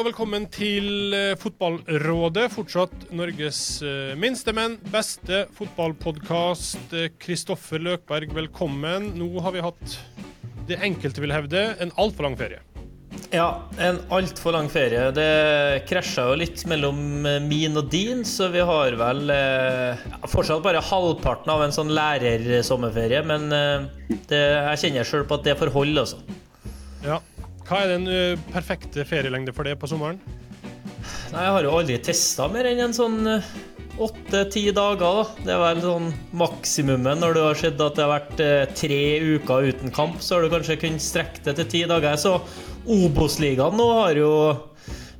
og velkommen til eh, Fotballrådet. Fortsatt Norges eh, minste, men beste fotballpodkast. Kristoffer Løkberg, velkommen. Nå har vi hatt det enkelte vil hevde en altfor lang ferie. Ja, en altfor lang ferie. Det krasja jo litt mellom eh, min og din, så vi har vel eh, fortsatt bare halvparten av en sånn lærersommerferie. Men eh, det, jeg kjenner sjøl på at det får holde, altså. Ja. Hva er den uh, perfekte ferielengde for det på sommeren? Nei, Jeg har jo aldri testa mer enn en sånn åtte-ti dager. da. Det er vel sånn maksimumet når du har sett at det har vært uh, tre uker uten kamp. Så har du kanskje kunnet strekke det til ti dager. Så Obos-ligaen nå har jo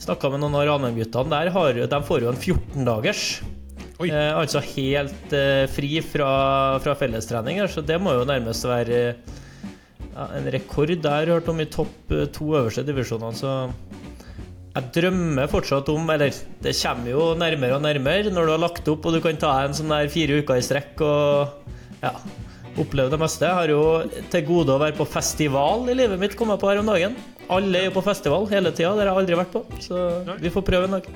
Snakka med noen av Ranheim-guttene der. Har, de får jo en 14-dagers. Eh, altså helt eh, fri fra, fra fellestrening. Så det må jo nærmest være ja, en rekord der, hørt om i topp eh, to øverste divisjonene. Så jeg drømmer fortsatt om Eller det kommer jo nærmere og nærmere når du har lagt opp og du kan ta en sånn der fire uker i strekk og ja, oppleve det meste. Jeg har jo til gode å være på festival i livet mitt, kom jeg på her om dagen. Alle er jo på festival hele tida, det har jeg aldri vært på. Så vi får prøve en dag.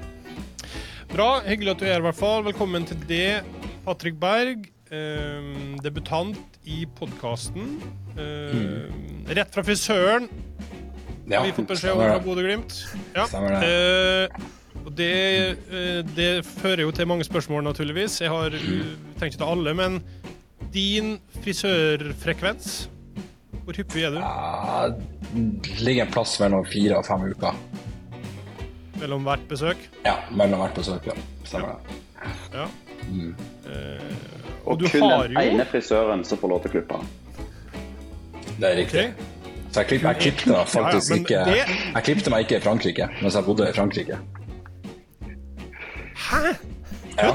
Bra. Hyggelig at du er her, i hvert fall. Velkommen til det, Patrick Berg. Eh, debutant i podkasten. Eh, mm. Rett fra frisøren. Ja, har vi fått beskjed om fra Bodø-Glimt. Ja. Det. Eh, og det, eh, det, fører jo til mange spørsmål, naturligvis. Jeg har mm. tenkt ikke ta alle, men din frisørfrekvens hvor hyppig er du? Ja, det ligger en plass mellom fire og fem uker. Mellom hvert besøk? Ja, mellom hvert besøk, ja. Stemmer det. Ja. Mm. Eh, og, og kun den jo... ene frisøren som får lov til å klippe. Det er riktig. Okay. Så jeg, klipp, jeg klippte faktisk ja, ja, ikke. Jeg klippte meg ikke i Frankrike mens jeg bodde i Frankrike. Hæ? Ja.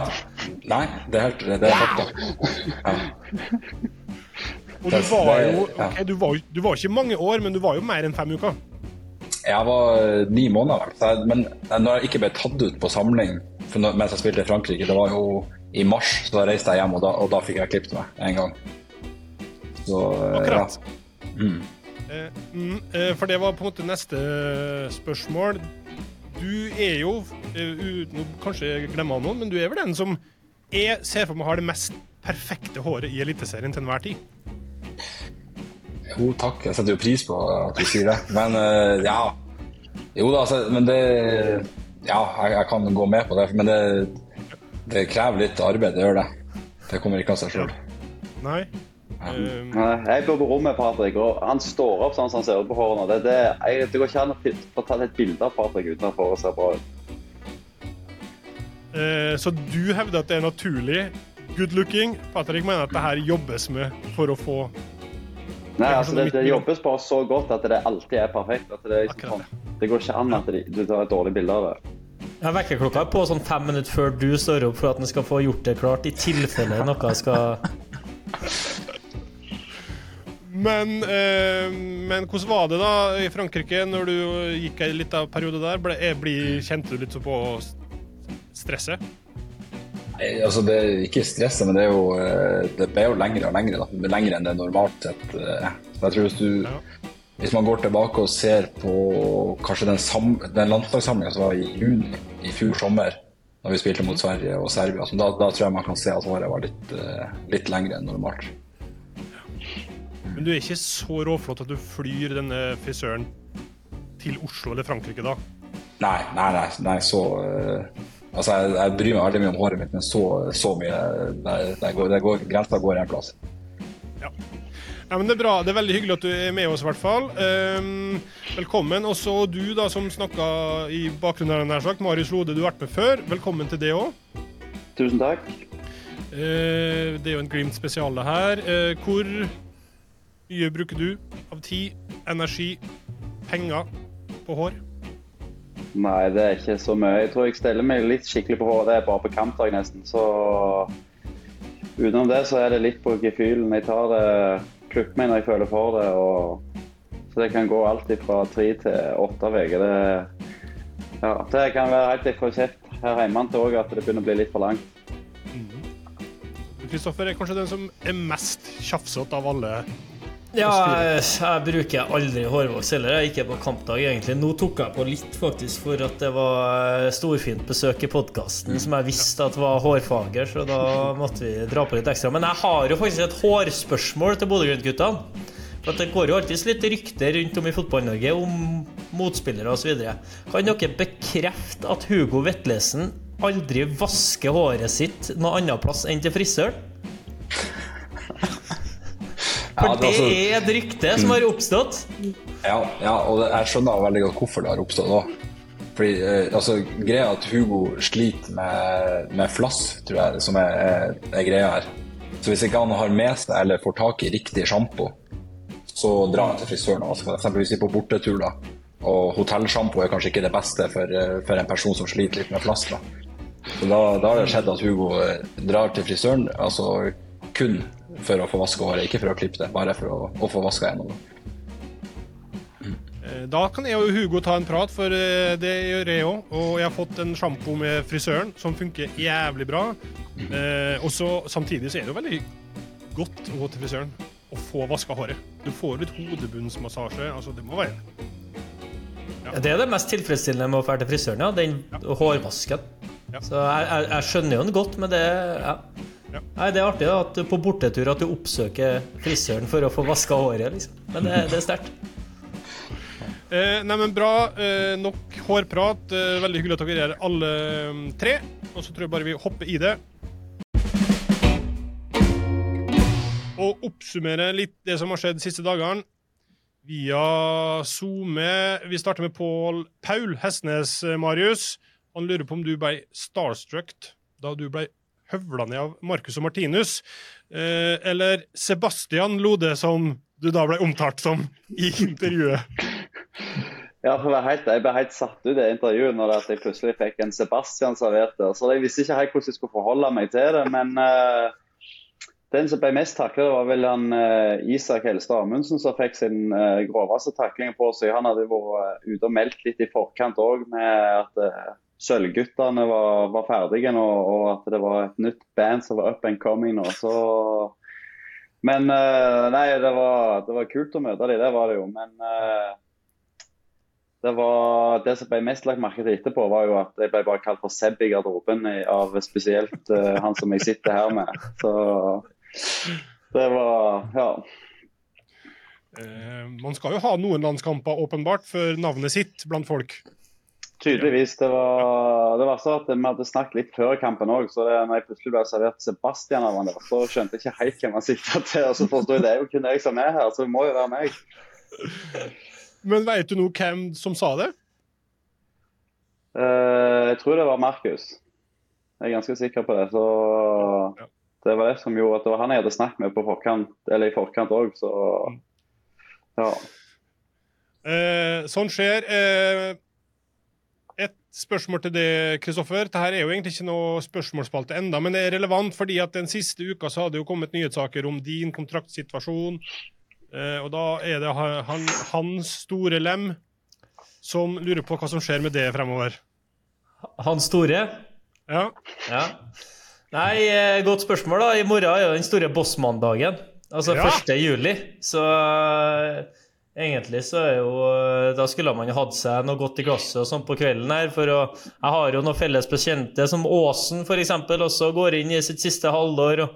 Nei, det er helt Det er fakta. Og du var jo okay, du, var, du var ikke mange år, men du var jo mer enn fem uker. Jeg var eh, ni måneder, men når jeg ikke ble tatt ut på samling mens jeg spilte i Frankrike, det var jo i mars, så da reiste jeg hjem, og da, og da fikk jeg klippet meg en gang. Så, eh, Akkurat. Ja. Mm. Eh, mm, eh, for det var på en måte neste spørsmål. Du er jo, uten å kanskje glemme noen, men du er vel den som jeg ser for meg har det mest perfekte håret i Eliteserien til enhver tid? Jo, takk. Jeg setter jo pris på at du sier det. Men ja. Jo da, altså, men det Ja, jeg, jeg, kan gå med på det. Men det, det krever litt arbeid, det gjør det. Det kommer ikke av seg sjøl. Nei. Um... Jeg bor på rommet Patrick, og han står opp sånn som han ser ut på hårene. Det, det, jeg, det går ikke an å få tatt et bilde av Patrick uten at håret ser bra ut. Uh, så du hevder at det er naturlig good looking? Patrick mener at det her jobbes med for å få Nei, altså det, det, jobbes bare så godt at det alltid er perfekt. At det, liksom sånn, det går ikke an at du tar et dårlig bilde av det. Ja, Vekkerklokka er på sånn fem minutter før du står opp for at den skal få gjort det klart, i tilfelle noe skal men, eh, men, hvordan var det da i Frankrike, når du gikk en liten periode der? Ble, ble, kjente du litt så på stresset? altså det er ikke stresset, men det er jo eh, det ble jo lengre og lengre. Da. Lengre enn det normalt sett. Eh. jeg tror hvis, du, ja. Hvis man går tilbake og ser på kanskje den, sam, den landslagssamlinga som var i juni i fjor sommer, da vi spilte mot Sverige og Serbia, da, da, tror jeg man kan se at håret var litt, eh, litt lengre enn normalt. Men du er ikke så råflott at du flyr denne frisøren til Oslo eller Frankrike da? Nei, nei, nei, nei så Altså, jeg, jeg, bryr meg veldig mye om håret mitt, men så, så mye der går, går, Grensa går en plass. Ja. Ja. men Det er bra. Det er veldig hyggelig at du er med oss, i hvert fall. Um, velkommen. Også du, da, som snakka i bakgrunnen, nær sagt. Marius Lode, du har vært med før. Velkommen til det òg. Tusen takk. Uh, det er jo en Glimt spesial, det her. Uh, hvor mye bruker du av tid, energi, penger på hår? Nei, det er ikke så mye. Jeg tror jeg steller meg litt skikkelig på håret. Det er bare på kampdag, nesten. Så utenom det så er det litt på gefühlen. Jeg tar det klipper meg når jeg føler for det. Og... Så det kan gå alltid fra tre til åtte uker. Det... Ja, det kan være helt fra kjeft her hjemme til òg at det begynner å bli litt for langt. Kristoffer er kanskje den som er mest tjafsete av alle Ja, jeg, jeg bruker aldri hårvoks heller. Jeg gikk på kampdag, egentlig. Nå tok jeg på litt, faktisk, for at det var storfint besøk i podkasten som jeg visste at var hårfager, så da måtte vi dra på litt ekstra. Men jeg har jo faktisk et hårspørsmål til Bodø-Glimt-guttene. For Det går jo alltid litt rykter rundt om i Fotball-Norge om motspillere osv. Kan dere bekrefte at Hugo Vetlesen aldri vasker håret sitt noe annet plass enn til frisøren? For Ja, det altså- er et rykte som har oppstått. Ja, ja og jeg skjønner veldig godt hvorfor det har oppstått òg. Fordi, eh, altså, greia er at Hugo sliter med, med flass, tror jeg, som er, er, er greia her. Så hvis ikke han har med seg eller får tak i riktig sjampo, så drar han til frisøren og vasker. Eksempelvis på bortetur. da. Og hotellsjampo er kanskje ikke det beste for, eh, for en person som sliter litt med flass. da. Så da, da har det skjedd at Hugo eh, drar til frisøren altså kun for å få vaske håret, ikke for å klippe det, bare for å, å få vaska gjennom det. Eh, Da kan jeg og Hugo ta en prat, for eh, det gjør jeg òg. Og jeg har fått en sjampo med frisøren som funker jævlig bra. Eh, og så Samtidig så er det jo veldig godt å gå til frisøren og få vaska håret. Du får litt hodebunnsmassasje. Altså, det må være Det er det mest tilfredsstillende med å dra til frisøren, ja. Den hårvasken. Ja. Så jeg, jeg, jeg skjønner jo den godt, men det ja. Ja. Nei, Det er artig da, at på bortetur at du oppsøker frisøren for å få vaska håret. liksom. Men det, det er sterkt. Eh, nei, men Bra. Eh, nok hårprat. Eh, veldig hyggelig at dere er her alle mm, tre. Og så tror jeg bare vi hopper i det. Og oppsummere litt det som har skjedd de siste dagene. Via SoMe. Vi starter med Pål Paul Hestnes, eh, Marius. Han lurer på om du ble starstruck da du ble høvla ned av Marcus og Martinus. Eh, eller Sebastian Lode, som du da ble omtalt som i intervjuet. Ja, for å være helt, Jeg ble helt satt ut i intervjuet når jeg plutselig fikk en Sebastian servert der. Så jeg visste ikke helt hvordan jeg skulle forholde meg til det. Men uh, den som ble mest taklet, var vel han uh, Isak Helstad Amundsen som fikk sin uh, groveste takling på seg. Han hadde vært ute og meldt litt i forkant òg med at Sølvguttene var, var ferdige nå, og at det var et nytt band som var up and coming nå. Så Men eh, nei, det var, det var kult å møte dem, det var det jo. Men eh, det, var, det som ble mest lagt merke til etterpå, var jo at jeg ble bare kalt for Seb i garderoben av spesielt uh, han som jeg sitter her med. Så det var Ja. Uh, man skal jo ha noen landskamper, åpenbart, for navnet sitt blant folk. Tydeligvis. Det var, det var så at vi hadde snakket litt før kampen òg, så det, når jeg plutselig ble servert Sebastian av han der, så skjønte jeg ikke helt hvem han sikta til. Og så forsto jeg det er jo kun jeg som er her, så det må jo være meg. Men veit du noe hvem som sa det? Uh, jeg tror det var Markus. Jeg er ganske sikker på det. Så Ja. det var det som gjorde at det var han jeg hadde snakket med på forkant, eller i forkant òg, så ja. Uh, sånn skjer. Eh, et spørsmål til det, Kristoffer. Dette er jo egentlig ikke noe spørsmålsspalte enda, men det er relevant fordi at den siste uka så har det jo kommet nyhetssaker om din kontraktsituasjon. Eh, og da er det han, han, Hans Store Lem som lurer på hva som skjer med det fremover. Hans store? Ja. Ja. Nei, eh, godt spørsmål, da. I morgen er jo den store bossmandagen. Altså Ja. 1. juli. Så eh, egentlig så er jo eh, Da skulle man jo hatt seg noe godt i glasset og sånn på kvelden her. For å, jeg har jo noen felles bekjente, som Åsen f.eks., også går inn i sitt siste halvår. Og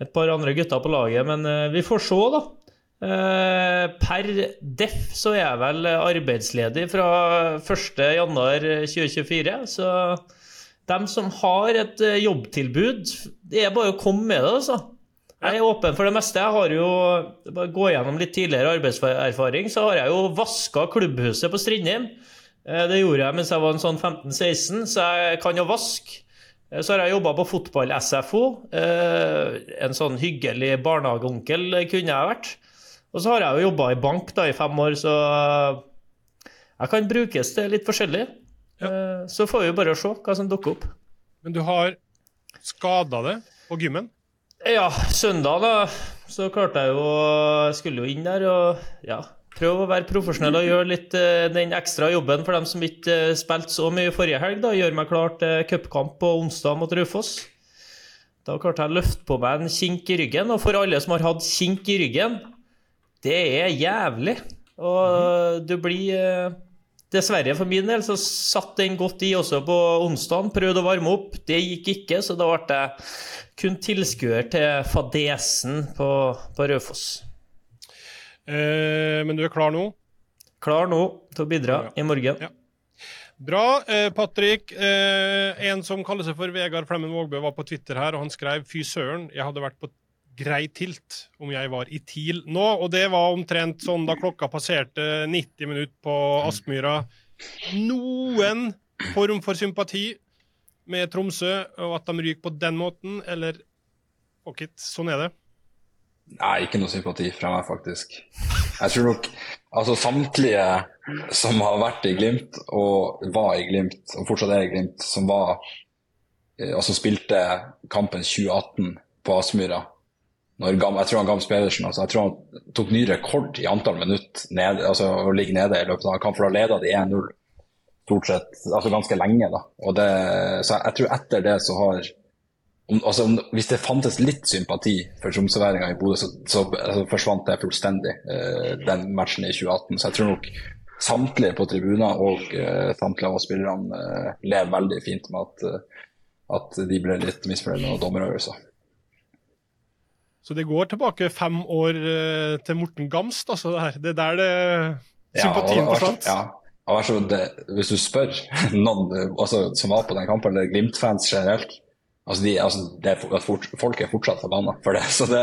et par andre gutter på laget. Men eh, vi får se, da. Eh, per def så er jeg vel arbeidsledig fra 1.1.2024, så dem som har et jobbtilbud, det er bare å komme med det, altså. Jeg er åpen for det meste. Jeg har jo bare Gå gjennom litt tidligere arbeidserfaring, så har jeg jo vaska klubbhuset på Strindheim. Eh, Det gjorde jeg mens jeg var en sånn 15-16, så jeg kan jo vaske. Eh, Så har jeg jobba på fotball-SFO. Eh, En sånn hyggelig barnehageonkel kunne jeg vært. Og så har jeg jo jobba i bank da i fem år, så jeg kan brukes til litt forskjellig. Ja. Så får vi bare se hva som dukker opp. Men du har skada det på gymmen? Ja, søndag da, så klarte jeg jo skulle jo inn der og ja, prøve å være profesjonell og gjøre litt eh, den ekstra jobben for dem som ikke eh, spilte så mye forrige helg. da, Gjøre meg klar til cupkamp på onsdag mot Raufoss. Da klarte jeg å løfte på meg en kink i ryggen. Og for alle som har hatt kink i ryggen, Det er jævlig. Og du blir eh, Dessverre for min del så satt den godt i også på onsdag. Prøvde å varme opp. Det gikk ikke, så da ble jeg kun tilskuer til fadesen på, på Raufoss. Eh, men du er klar nå? Klar nå til å bidra Ja. i morgen. Ja. Bra. Eh, Patrick, eh, en som kaller seg for Vegard Flemmen Vågbø, var på Twitter her, og han skrev fy søren, jeg hadde vært på grei tilt om jeg var i TIL nå. Og det var omtrent sånn da klokka passerte 90 minutter på Aspmyra. Noen form for sympati med Tromsø, og at de ryker på den måten, eller fuck it, sånn er det. Nei, ikke noe sympati fra meg, faktisk. Jeg tror nok altså samtlige som har vært i Glimt, og var i Glimt, og fortsatt er i Glimt, som var eh, altså spilte kampen 2018 på Aspmyra Jeg tror han Gams Pedersen altså, jeg tror han tok ny rekord i antall minutter ned, altså, å ligge nede i løpet av kampen, kamp, for da leda de 1-0 stort sett, altså ganske lenge. da. Og det, så jeg tror etter det så har om, altså, om, Hvis det fantes litt sympati for tromsøværinga i Bodø, så, så altså, forsvant det fullstendig, eh, den matchen i 2018. Så jeg tror nok samtlige på tribuner og eh, samtlige av spillerne eh, lever veldig fint med at, eh, at de ble litt misfornøyd med dommeravgjørelser. Så det går tilbake fem år eh, til Morten Gamst, altså. Det, her. det er der det sympatien og- forsvant. Ja, altså, det, hvis du spør noen altså, som var på den kampen, eller Glimt-fans generelt altså, de, altså, det fort, Folk er fortsatt forbanna for det. Så det,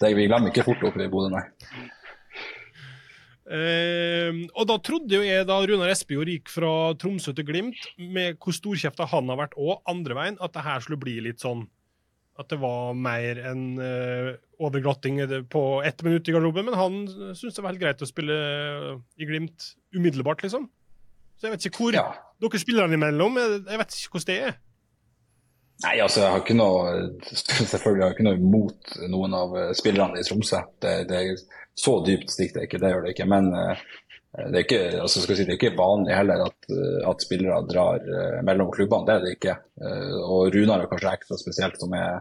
det, vi glemmer ikke fort oppe i Bodø, nei. Eh, og da trodde jo jeg, da Runar Espejord gikk fra Tromsø til Glimt, med hvor storkjefta han har vært, òg, andre veien, at det her skulle bli litt sånn At det var mer enn uh, overglatting på ett minutt i garderoben. Men han syntes det var helt greit å spille i Glimt umiddelbart, liksom. Så jeg vet ikke hvor Ja. dere spiller han imellom. Jeg vet ikke hvordan det er. Nei, altså jeg har ikke noe Selvfølgelig har jeg ikke noe imot noen av eh, spillerne i Tromsø. Det, det er Så dypt stikker det ikke, det gjør det ikke. Men eh, det er ikke, altså skal si, det er ikke vanlig heller at, eh, at spillere drar eh, mellom klubbene. Det er det ikke. Eh, Og Runar er kanskje ekstra spesielt, som er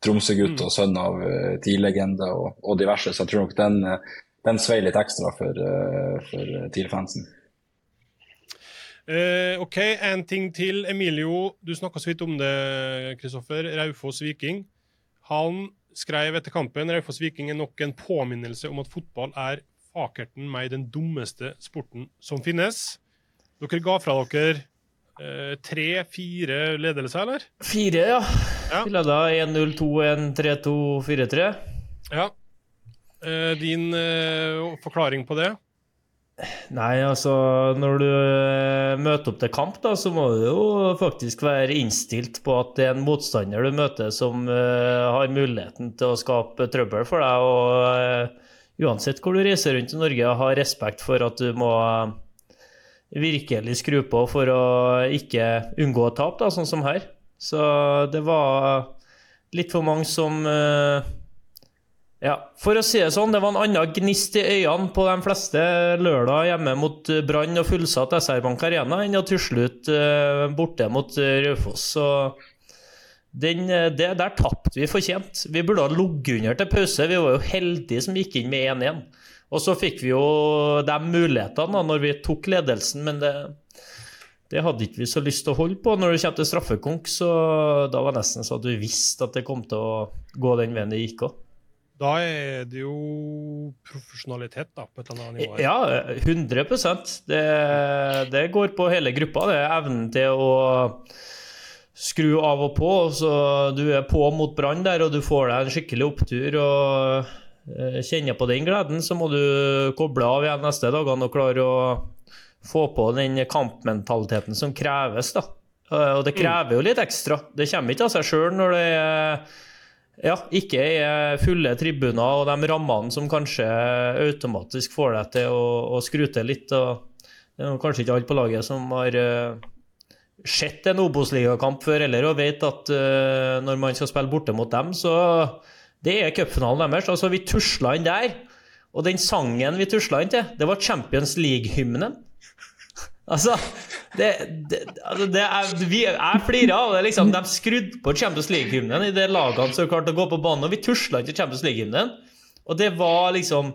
Tromsø-gutt og sønn av TIL-legende og, og diverse. Så jeg tror nok den, eh, den sveier litt ekstra for, eh, for TIL-fansen. Eh, OK, en ting til. Emilio, du snakka så vidt om det, Kristoffer. Raufoss Viking. Han skrev etter kampen Raufoss Viking er nok en påminnelse om at fotball er fakerten meg den dummeste sporten som finnes. Dere ga fra dere eh, tre-fire ledelser, eller? Fire, ja. Ja. Vi leda 1-0, 2-1, 3-2, 4-3. Ja. Eh, din eh, forklaring på det? Nei, altså Når du eh, møter opp til kamp, da, så må du jo faktisk være innstilt på at det er en motstander du møter som uh, har muligheten til å skape trøbbel for deg. Og eh, uansett hvor du reiser rundt i Norge, ha respekt for at du må virkelig skru på for å ikke unngå tap, da, sånn som her. Så det var litt for mange som eh, ja, for å si det sånn, det var en annen gnist i øynene på de fleste lørdag hjemme mot Brann og fullsatt SR Bank Arena enn å tusle ut eh, borte mot Raufoss. Så den, eh, det, der tapte vi fortjent. Vi burde ha ligget under til pause. Vi var jo heldige som gikk inn med 1-1. Og så fikk vi jo de mulighetene da når vi tok ledelsen, men det, det hadde ikke vi så lyst til å holde på. Når det kommer til straffekonk, så da var det nesten så at vi visste at det kom til å gå den veien det gikk òg. Da er det jo profesjonalitet, da, på et eller annet nivå. her. Ja, 100% det, det går på hele gruppa. Det er evnen til å skru av og på. Så du er på mot Brann der, og du får deg en skikkelig opptur og eh, kjenner på den gleden. Så må du koble av igjen neste dagene og klare å få på den kampmentaliteten som kreves. da. Eh, Og det krever jo litt ekstra. Det kommer ikke av seg sjøl når det ja, ikke er fulle tribuner og de rammene som kanskje automatisk får deg til å, å skru til litt. Og det er kanskje ikke alle på laget som har uh, sett en Obos-ligakamp før heller og vet at uh, når man skal spille borte mot dem, så det er cupfinalen deres. Altså, vi tusla inn der, og den sangen vi tusla inn til, det var Champions League-hymnen. Altså, det, det, altså det er, vi, Jeg flirer av det. liksom, De skrudde på Champions League-hymnen i det lagene som klarte å gå på banen, og vi tusla til Champions League-hymnen. Og det var liksom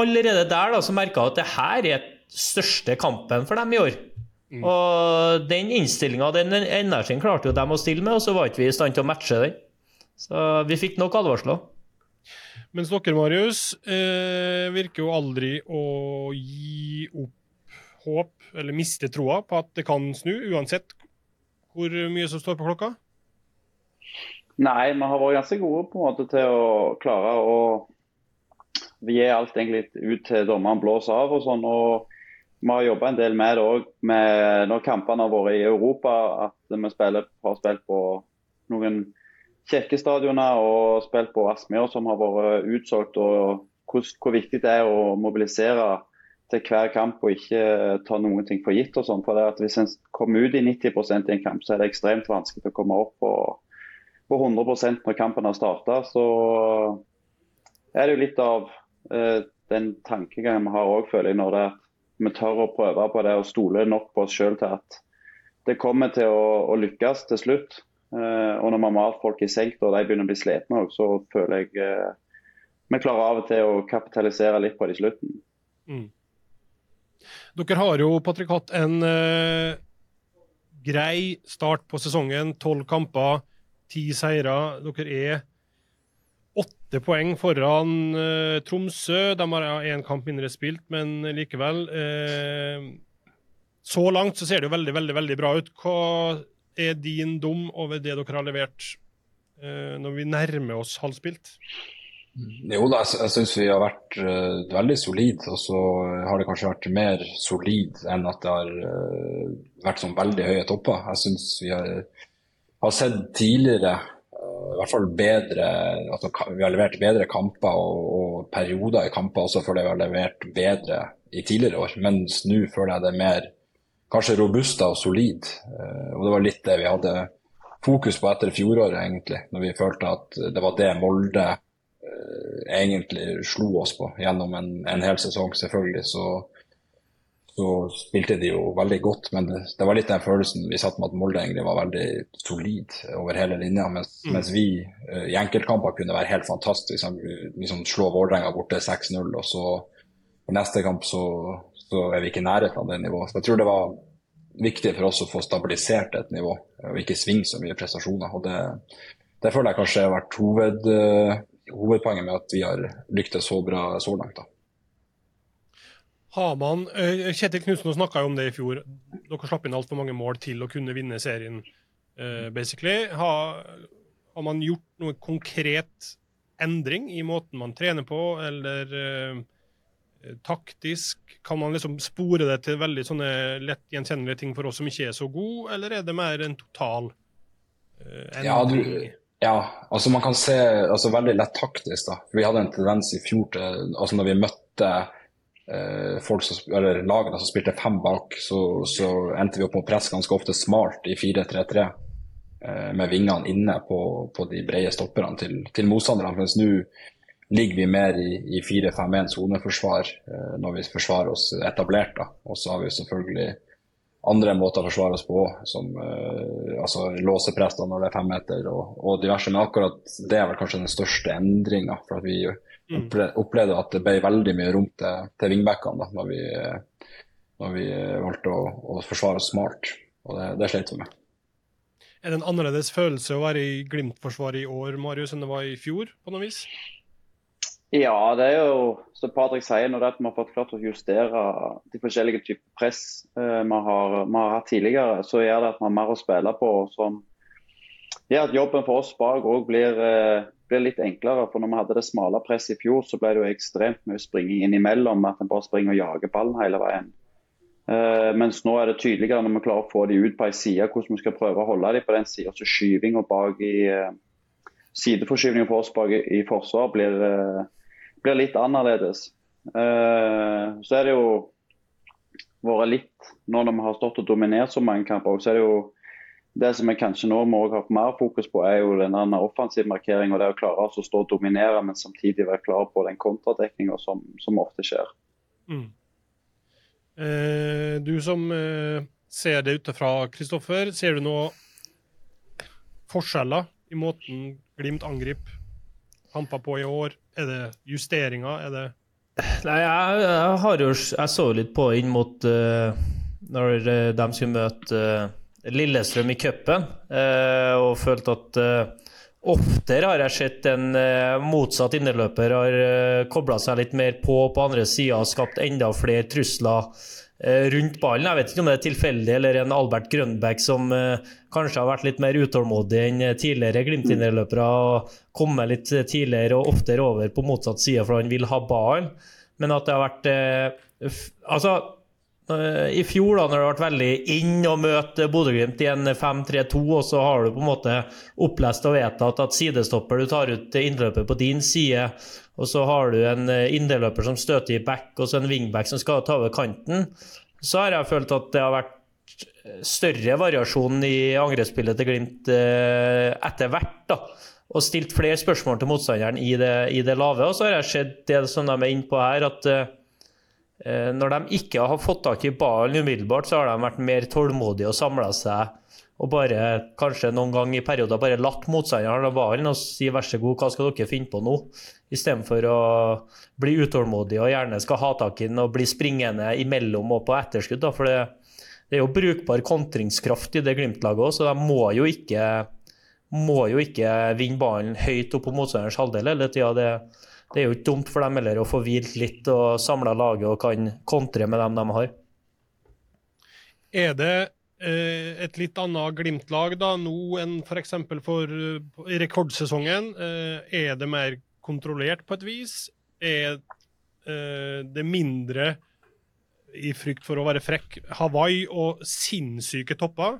allerede der da, så merka jeg at det her er største kampen for dem i år. Mm. Og den innstillinga, den energien, klarte jo dem å stille med, og så var ikke vi i stand til å matche den. Så vi fikk nok advarsler. Mens dere, Marius, eh, virker jo aldri å gi opp håp, eller miste troa på at det kan snu, uansett hvor mye som står på klokka? Nei, vi har vært ganske gode på en måte til å klare å gi alt egentlig ut til dommeren blåser av og sånn. og vi har jobba en del med det òg, når kampene har vært i Europa. At vi spiller, har spilt på noen kjekke stadioner og spilt på Aspmyr som har vært utsolgt. og hvor, hvor, viktig det er å mobilisere til hver kamp og ikke ta noen ting for gitt. og sånn. For det at Hvis en kommer ut i 90% i en kamp, så er det ekstremt vanskelig å komme opp på, på 100% når kampen har starta. Så er det jo litt av eh, den tankegangen vi har òg, føler jeg, når det er vi tør å prøve på det og stole nok på oss sjøl til at det kommer til å, å lykkes til slutt. Eh, og når vi har malt folk i senk og de begynner å bli slitne, så føler jeg eh, vi klarer av og til å kapitalisere litt på det i slutten. Mm. Dere har jo Patrick, hatt en eh, grei start på sesongen. Tolv kamper, ti seire. Dere er åtte poeng foran uh, Tromsø. De har én kamp mindre spilt, men likevel. Uh, så langt så ser det jo veldig, veldig, veldig bra ut. Hva er din dom over det dere har levert uh, når vi nærmer oss halvspilt? Jo da, jeg, jeg syns vi har vært uh, veldig solide. Og så har det kanskje vært mer solid enn at det har uh, vært sånn veldig høye topper. Jeg syns vi har, har sett tidligere i hvert fall bedre altså, Vi har levert bedre kamper og, og perioder i kamper også fordi vi har levert bedre i tidligere år. Mens nå føler jeg det er mer kanskje robusta og solid. Uh, og det var litt det vi hadde fokus på etter fjoråret, egentlig. Når vi følte at det var det Molde uh, egentlig slo oss på gjennom en, en hel sesong, selvfølgelig. Så så spilte de jo veldig godt. Men det, det, var litt den følelsen vi satt med at Molde egentlig var veldig solid over hele linja. Mens, mm. mens vi uh, i enkeltkamper kunne være helt fantastiske. Liksom slå Vålerenga borte 6-0, og så for neste kamp så, så er vi ikke i nærheten av det nivået. Så jeg tror det var viktig for oss å få stabilisert et nivå, og ikke svinge så mye prestasjoner. og Det, det føler jeg kanskje har vært hoved, uh, hovedpoenget med at vi har lyktes så bra så langt. da. Har man, uh, Kjetil Knutsen snakka om det i fjor. Dere slapp inn altfor mange mål til å kunne vinne serien, uh, basically. Har, har, man gjort noe konkret endring i måten man trener på, eller uh, taktisk? Kan man liksom spore det til veldig sånne lett gjenkjennelige ting for oss som ikke er så gode, eller er det mer en total endring? Ja, du, ja, altså man kan se altså veldig lett taktisk. da. Vi hadde en tendens i fjor til altså når vi møtte Eh, folk som, eller lagene som spilte fem bak, så, så endte vi opp med å presse ganske ofte smalt i 4-3-3. Eh, med vingene inne på, på de brede stopperne til, til motstanderne. Mens nå ligger vi mer i, i 4-5-1 soneforsvar eh, når vi forsvarer oss etablert. da. Og så har vi selvfølgelig andre måter å forsvare oss på, som eh, altså låsepress når det er femmeter og, og diverse. Men akkurat det er vel kanskje den største endringa. For at vi Mm. Opplevde at det ble veldig mye rom til, til vingbekkene når, vi, når vi valgte å, å forsvare oss smart. Og det, det slet vi med. Er det en annerledes følelse å være i Glimt-forsvaret i år Marius, enn det var i fjor? på noe vis? Ja, det er jo som Patrick sier, når det at vi har fått klart å justere de forskjellige typer press eh, vi, har, vi, har, hatt tidligere, så gjør det at vi har mer å spille på. som gjør at jobben for oss bak òg blir eh, blir litt enklere. For når vi hadde det smale presset i fjor, så ble det jo ekstremt mye springing innimellom. At en bare springer og jager ballen hele veien. Uh, mens nå er det tydeligere når vi klarer å få de ut på ei side, hvordan vi skal prøve å holde de på den sida. Så skyvinga bak i uh, Sideforskyvninga for oss bak i, i forsvar blir, uh, blir, litt annerledes. Uh, så er det jo vært litt Nå når vi har stått og dominert så mange kamper, så er det jo det som jeg kanskje nå må ha mer fokus på, er jo den offensiv markering og Det å klare å stå og dominere, men samtidig være klar på den kontradekninga som, som, ofte skjer. Mm. Eh, du som eh, ser det utenfra, Kristoffer. Ser du noen forskjeller i måten Glimt angriper kamper på i år? Er det justeringer? Er det Nei, jeg, jeg, har jo Jeg så litt på inn mot uh, når de skulle møte uh, Lillestrøm i cupen, uh, og følte at oftere har jeg sett en motsatt innerløper har kobla seg litt mer på på andre sida og skapt enda flere trusler rundt ballen. Jeg vet ikke om det er tilfeldig eller en Albert Grønbæk som kanskje har vært litt mer utålmodig enn tidligere Glimt-innerløpere og kommet litt tidligere og oftere over på motsatt side for han vil ha ballen men at det har vært eh, Altså, eh, i fjor, da når det ble veldig inn å møte Bodø-Glimt i en 5-3-2, og så har du på en måte opplest og vedtatt at sidestopper du tar ut innløpet på din side, og så har du en innløper som støter i back, og så en wingback som skal ta over kanten, så har jeg følt at det har vært større variasjon i angrepsspillet til Glimt etter hvert. da og stilt flere spørsmål til motstanderen i det, i det lave. Og så har jeg sett det som de er inne på her, at eh, når de ikke har fått tak i ballen umiddelbart, så har de vært mer tålmodige og samla seg og bare kanskje noen gang i perioder bare latt motstanderen ha ballen og si vær så god, hva skal dere finne på nå? Istedenfor å bli utålmodig og gjerne skal ha tak i den og bli springende imellom og på etterskudd. Da. For det, det er jo brukbar kontringskraft i det Glimt-laget òg, så de må jo ikke må jo ikke vinne ballen høyt opp på motstanderens halvdel hele tida. Det, det, er jo ikke dumt for dem heller å få hvilt litt og samla laget og kan kontre med dem de har. Er det eh, et litt annet Glimt-lag da, nå enn f.eks. for, for uh, rekordsesongen? Eh, er det mer kontrollert på et vis? Er eh, det mindre i frykt for å være frekk Hawaii og sinnssyke topper,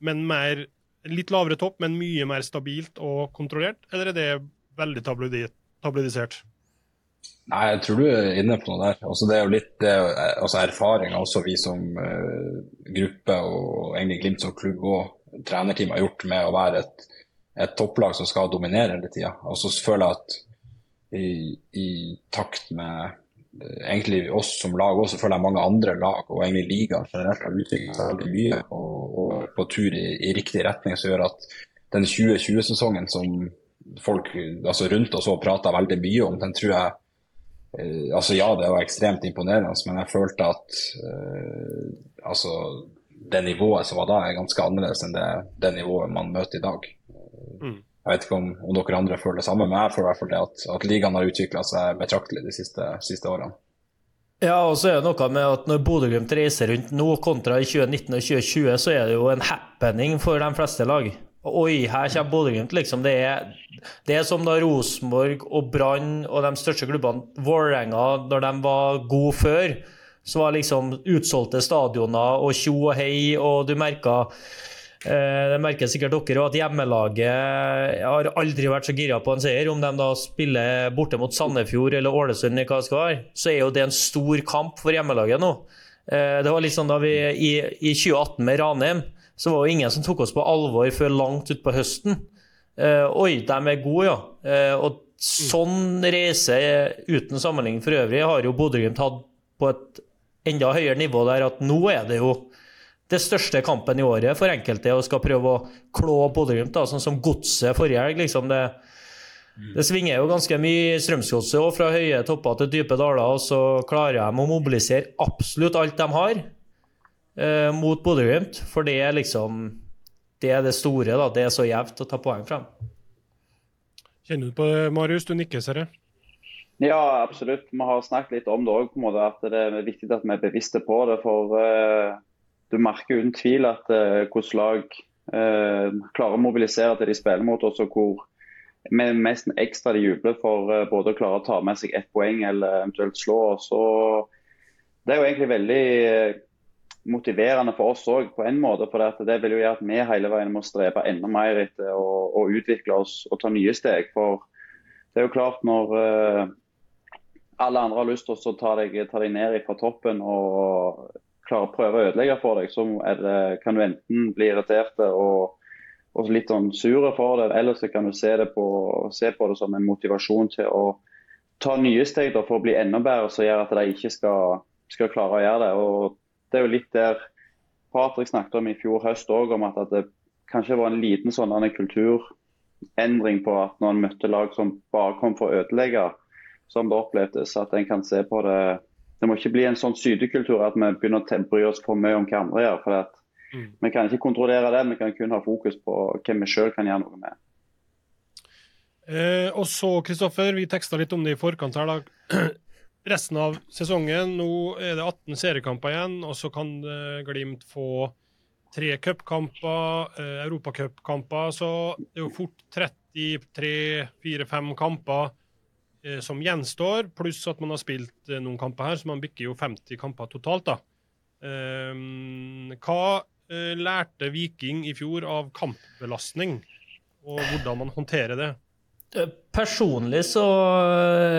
men mer litt lavere topp, men mye mer stabilt og kontrollert? Eller er det veldig tabloidisert? Nei, jeg tror du er inne på noe der. Altså, det er jo litt det, altså, erfaringer også vi som uh, gruppe og egentlig Glimt som klubb og trenerteam har gjort med å være et, et topplag som skal dominere hele tida. Og så føler jeg at i, i takt med egentlig oss som lag også, føler jeg mange andre lag og egentlig ligaen generelt har utviklet seg veldig mye og, og på tur i, i, riktig retning, som gjør at den 2020-sesongen som folk altså rundt oss òg prata veldig mye om, den tror jeg eh, altså Ja, det var ekstremt imponerende, men jeg følte at uh, altså det nivået som var da, er ganske annerledes enn det, det nivået man møter i dag. Mm. Jeg vet ikke om, om, dere andre føler det samme, men jeg føler i hvert fall det at, at ligaen har utvikla seg betraktelig de siste, siste, årene. Ja, og så er det noe med at når Bodø-Glimt reiser rundt nå kontra i 2019 og 2020, så er det jo en happening for de fleste lag. Oi, her kommer Bodø-Glimt, liksom. Det er, det er, som da Rosenborg og Brann og de største klubbene, Vålerenga, når de var gode før, så var liksom utsolgte stadioner og tjo og hei, og du merka Eh, det merker sikkert dere at hjemmelaget har aldri vært så gira på en seier. Om de da spiller borte mot Sandefjord eller Ålesund, hva det skal være, så er jo det en stor kamp for hjemmelaget nå. Eh, det var liksom da vi i, i 2018 med Ranheim, så var det ingen som tok oss på alvor før langt utpå høsten. Eh, oi, de er gode, ja. Og sånn reise uten sammenligning for øvrig har jo Bodø-Glimt hatt på et enda høyere nivå der at nå er det jo det største kampen i året for enkelte og skal prøve å klå Bodø-Glimt, sånn som Godset forrige helg. Liksom det, det, svinger jo ganske mye i Strømsgodset fra høye topper til dype daler, og så klarer de å mobilisere absolutt alt de har eh, mot Bodø-Glimt. For det er liksom Det er det store, da. Det er så jevnt å ta poeng frem. Kjenner du på det, Marius? Du nikker, ser jeg. Ja, absolutt. Vi har snakket litt om det òg, at det er viktig at vi er bevisste på det. For uh, du merker uten tvil at uh, hvordan lag uh, klarer å mobilisere til de spiller mot oss, og hvor vi mest ekstra de jubler for uh, både å klare å ta med seg ett poeng eller eventuelt slå oss. Og det er jo egentlig veldig motiverende for oss òg, på en måte. For det vil jo gjøre at vi hele veien må strebe enda mer etter å, utvikle oss og ta nye steg. For det er jo klart når alle andre har lyst til å ta deg, ta deg ned fra toppen og klarer å prøve å ødelegge for deg, så det, kan du enten bli irritert og, og, litt sånn sure for det, eller så kan du se, det på, se på det som en motivasjon til å ta nye steg for å bli enda bedre, som gjør at de ikke skal, skal, klare å gjøre det. Og Det er jo litt der Patrick snakket om i fjor høst òg, om at, at, det kanskje var en liten sånn kulturendring på at når en møtte lag som bare kom for å ødelegge, som det opplevdes. At en kan se på det Det må ikke bli en sånn sydekultur at vi begynner å bry oss for mye om hva andre gjør. for at mm. Vi kan ikke kontrollere det, vi kan kun ha fokus på hvem vi sjøl kan gjøre noe med. Eh, og så, Kristoffer, vi teksta litt om det i forkant her. da. Resten av sesongen, nå er det 18 seriekamper igjen, og så kan Glimt få tre cupkamper, eh, europacupkamper. Så det er jo fort 33-4-5 kamper eh, som gjenstår, pluss at man har spilt eh, noen kamper her, så man bikker jo 50 kamper totalt. da. Eh, hva eh, lærte Viking i fjor av kampbelastning, og hvordan man håndterer det? Eh, personlig så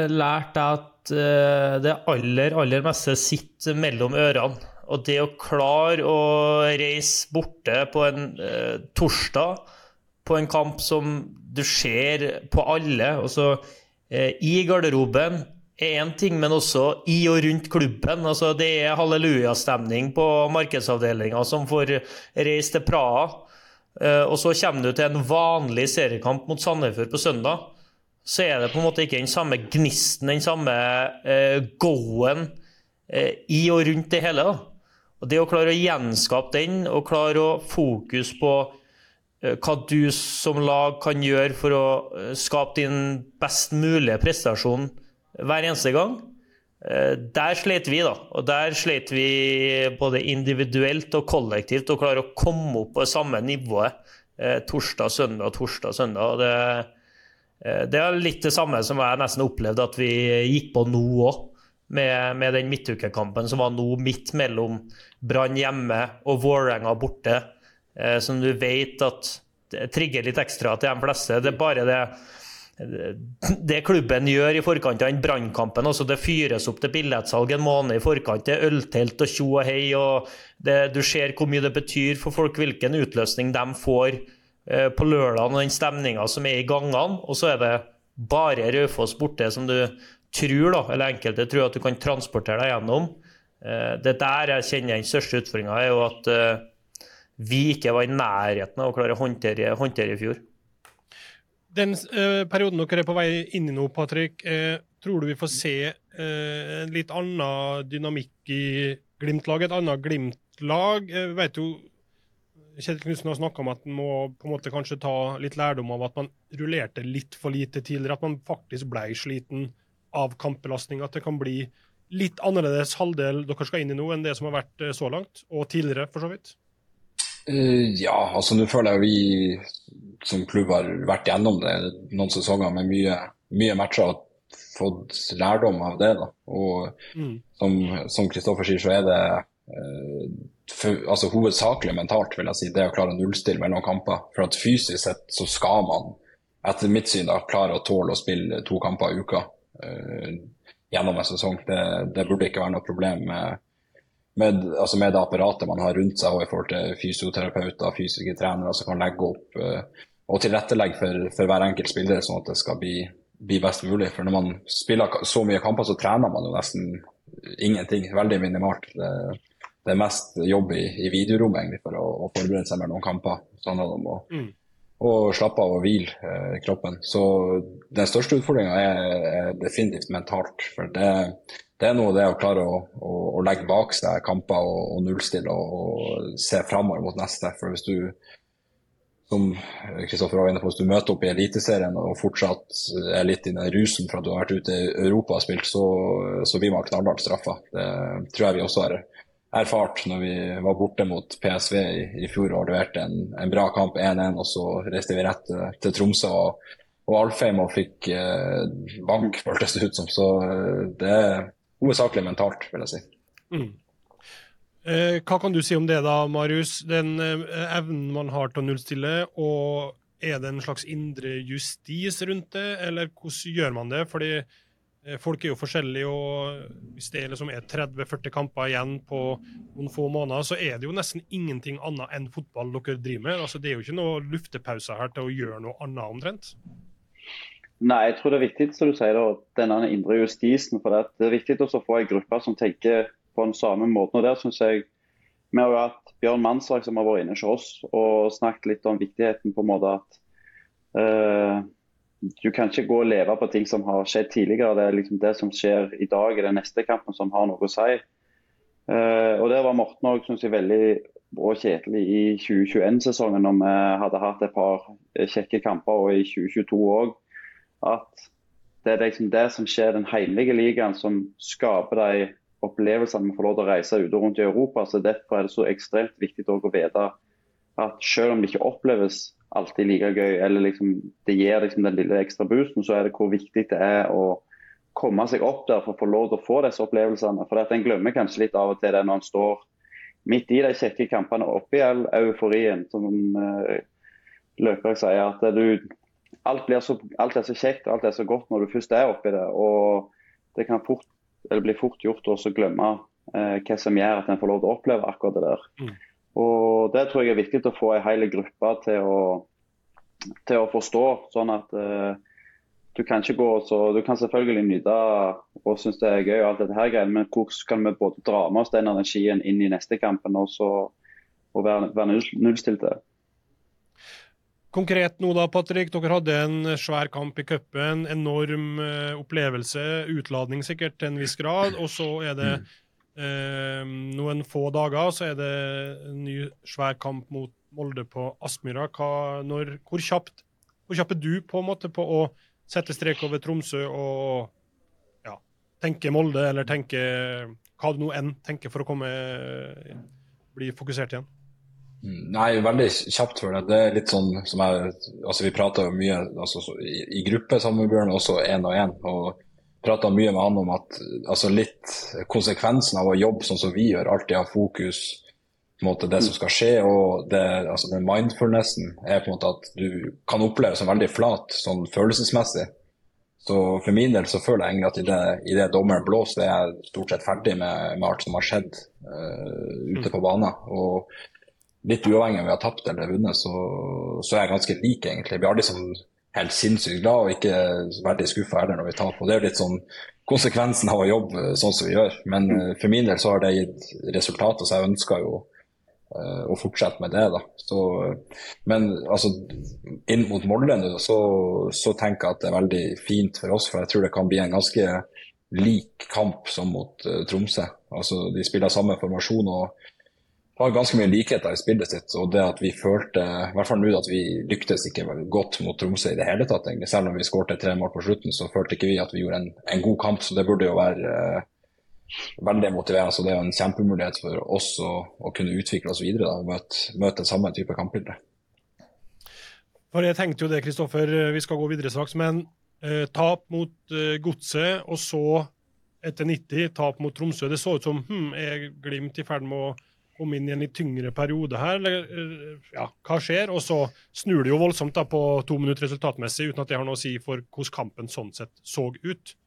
lærte jeg at det aller, aller meste sitter mellom ørene. Og det å klare å reise borte på en eh, torsdag på en kamp som du ser på alle altså, eh, I garderoben er én ting, men også i og rundt klubben. Altså, det er hallelujastemning på markedsavdelinga som får reise til Praha. Eh, og så kommer du til en vanlig seriekamp mot Sandefjord på søndag. Så er det på en måte ikke den samme gnisten, den samme eh, go-en eh, i og rundt det hele. da. Og Det å klare å gjenskape den, og klare å fokus på eh, hva du som lag kan gjøre for å eh, skape din best mulige prestasjon hver eneste gang, eh, der slet vi, da. Og der slet vi både individuelt og kollektivt å klare å komme opp på det samme nivået torsdag, søndag, torsdag, søndag. og Det, det er litt det samme som jeg nesten opplevde at vi gikk på nå òg med, med den midtukekampen som var nå midt mellom Brann hjemme og Vålerenga borte, eh, som du vet at det trigger litt ekstra til de fleste. Det er bare det det klubben gjør i forkant av den brannkampen. Det fyres opp til billettsalg en måned i forkant. Det er øltelt og tjo og hei. og Du ser hvor mye det betyr for folk hvilken utløsning de får eh, på lørdag og den stemninga som er i gangene. Og så er det bare Raufoss borte som du tror, da, eller enkelte tror at du kan transportere deg gjennom. Eh, det der jeg kjenner den største utfordringa, er jo at eh, vi ikke var i nærheten av å klare å håndtere, håndtere i fjor. Den uh, perioden dere er på vei inn i nå, Patrick, uh, tror du vi får se uh, en litt annen dynamikk i Glimt-laget? Et annet Glimt-lag? Uh, vet jo Kjetil Knutsen har snakka om at man må på en måte kanskje ta litt lærdom av at man rullerte litt for lite tidligere. At man faktisk ble sliten av kampbelastning. At det kan bli litt annerledes halvdel dere skal inn i nå, enn det som har vært eh, så langt, og tidligere, for så vidt? Uh, ja, altså nå føler jeg vi som klubb har vært gjennom det noen sesonger med mye, mye matcher og fått lærdom av det. da. Og mm. som Kristoffer sier, så er det for, altså, hovedsakelig mentalt, vil jeg si, det å klare å nullstille mellom kamper. For at fysisk sett så skal man, etter mitt syn, da, klare å tåle å spille to kamper i uka. Uh, gjennom en sesong. Det, det, burde ikke være noe problem med, med, altså med, det apparatet man har rundt seg og i forhold til fysioterapeuter fysiske trenere som kan legge opp uh, og tilrettelegge for, for, hver enkelt spiller, sånn at det skal bli, bli, best mulig. For når man spiller så mye kamper, så trener man jo nesten ingenting. Veldig minimalt. Det, det er mest jobb i, i videorommet egentlig for å, å, forberede seg med noen kamper. Sånn man må, mm slappe av og hvile eh, kroppen. Så den største utfordringa er, er, definitivt mentalt. For det, det, er noe det å klare å, å, å legge bak seg kamper og, og nullstille og, se framover mot neste. For hvis du som Kristoffer var inne på, hvis du møter opp i Eliteserien og fortsatt er litt i den rusen for at du har vært ute i Europa og spilt, så, så blir man knallhardt straffa. Det tror jeg vi også har erfart når vi var borte mot PSV i, i fjor og leverte en, en bra kamp 1-1. Og så reiste vi rett til, til Tromsø og, og Alfheim og fikk eh, bank, føltes det ut som. Så eh, det er hovedsakelig mentalt, vil jeg si. Mm. Eh, hva kan du si om det da, Marius? Den eh, evnen man har til å nullstille. og er det en slags indre justis rundt det, eller hvordan gjør man det? Fordi Eh, folk er jo forskjellige, og hvis det liksom er 30-40 kamper igjen på noen få måneder, så er det jo nesten ingenting annet enn fotball dere driver med. Altså, det er jo ikke noe luftepause her til å gjøre noe annet, omtrent. Nei, jeg tror det er viktig som du sier, da, denne indre justisen. for Det er viktig å få en gruppe som tenker på den samme måten. og der synes jeg Vi har jo hatt Bjørn Mansverk som har vært inne hos oss og snakket litt om viktigheten på en måte at uh, du kan ikke gå og leve på ting som har skjedd tidligere. Det er liksom det som skjer i dag i den neste kampen som har noe å si. Uh, og Der var Morten òg veldig og kjedelig i 2021-sesongen, når vi hadde hatt et par kjekke kamper, og i 2022 òg. At det er liksom det som skjer den hjemlige ligaen, som skaper de opplevelsene vi får lov til å reise ut og rundt i Europa. så Derfor er det så ekstremt viktig å vite at selv om det ikke oppleves alltid like gøy, eller liksom, det gir liksom den lille ekstra boosten, så er det hvor viktig det er å komme seg opp der for å få lov til å få disse opplevelsene. For at En glemmer kanskje litt av og til det når en står midt i de kjekke kampene oppi all euforien, som uh, Løkberg sier. at du, alt, så, alt er så kjekt og alt er så godt når du først er oppi det. og Det kan fort, bli fort gjort å glemme uh, hva som gjør at en får lov til å oppleve akkurat det der. Mm. Og Det tror jeg er viktig å få en hel gruppe til å, til å forstå. sånn at uh, du kan ikke gå så, du kan selvfølgelig nyte og synes det er gøy, og alt dette her greiene, men hvordan kan vi både dra med oss den energien inn i neste kampen og, så, og være, være nullstilte? Konkret nå da, Patrick. Dere hadde en svær kamp i cupen. Enorm uh, opplevelse. Utladning sikkert til en viss grad. Og så er det mm eh, noen få dager så er det en ny svær kamp mot Molde på Aspmyra. hvor, kjapt, hvor kjapp er du på en måte på å sette strek over Tromsø og ja, tenke Molde, eller tenke hva du nå enn tenker for å komme bli fokusert igjen? Mm, nei, veldig kjapt for det. Det er litt sånn som jeg altså Vi prater jo mye altså, i, i gruppe sammen med Bjørn, også én og én. Og prata mye med han om at altså litt konsekvensen av å jobbe sånn som vi gjør, alltid ha fokus på en måte det som skal skje. og det, altså Den mindfulnessen er på en måte at du kan oppleve som veldig flat sånn følelsesmessig. Så For min del så føler jeg egentlig at i det, i det dommeren blåser, er jeg stort sett ferdig med, med alt som har skjedd uh, ute på banen. Og litt uavhengig om vi har tapt eller vunnet, så, så er jeg ganske lik, egentlig. Vi har liksom helt sinnssykt glad og ikke veldig skuffa heller når vi taper. Det er litt sånn konsekvensen av å jobbe sånn som vi gjør. Men uh, for min del så har det gitt resultater, så jeg ønsker jo uh, å fortsette med det. da. Så, men altså, inn mot Molde så, så, tenker jeg at det er veldig fint for oss. For jeg tror det kan bli en ganske lik kamp som mot uh, Tromsø. Altså, De spiller samme formasjon. og har ganske mye likheter i spillet sitt. Og det at vi følte, i hvert fall nå at vi lyktes ikke godt mot Tromsø i det hele tatt. egentlig. Selv om vi skårte tre mål på slutten, så følte ikke vi at vi gjorde en, en god kamp. Så det burde jo være eh, veldig motiverende. Så det er jo en kjempemulighet for oss å, å kunne utvikle oss videre og møte, møte samme type kampbilde. For jeg tenkte jo det, Kristoffer, vi skal gå videre straks. Men eh, tap mot eh, Godset, og så etter 90 tap mot Tromsø. Det så ut som hm, er Glimt i ferd med å komme inn i en litt tyngre periode her. Eller, eh, ja, hva skjer? Og så snur det jo voldsomt da på to minutter resultatmessig, uten at det har noe å si for hvordan kampen sånn sett så ut.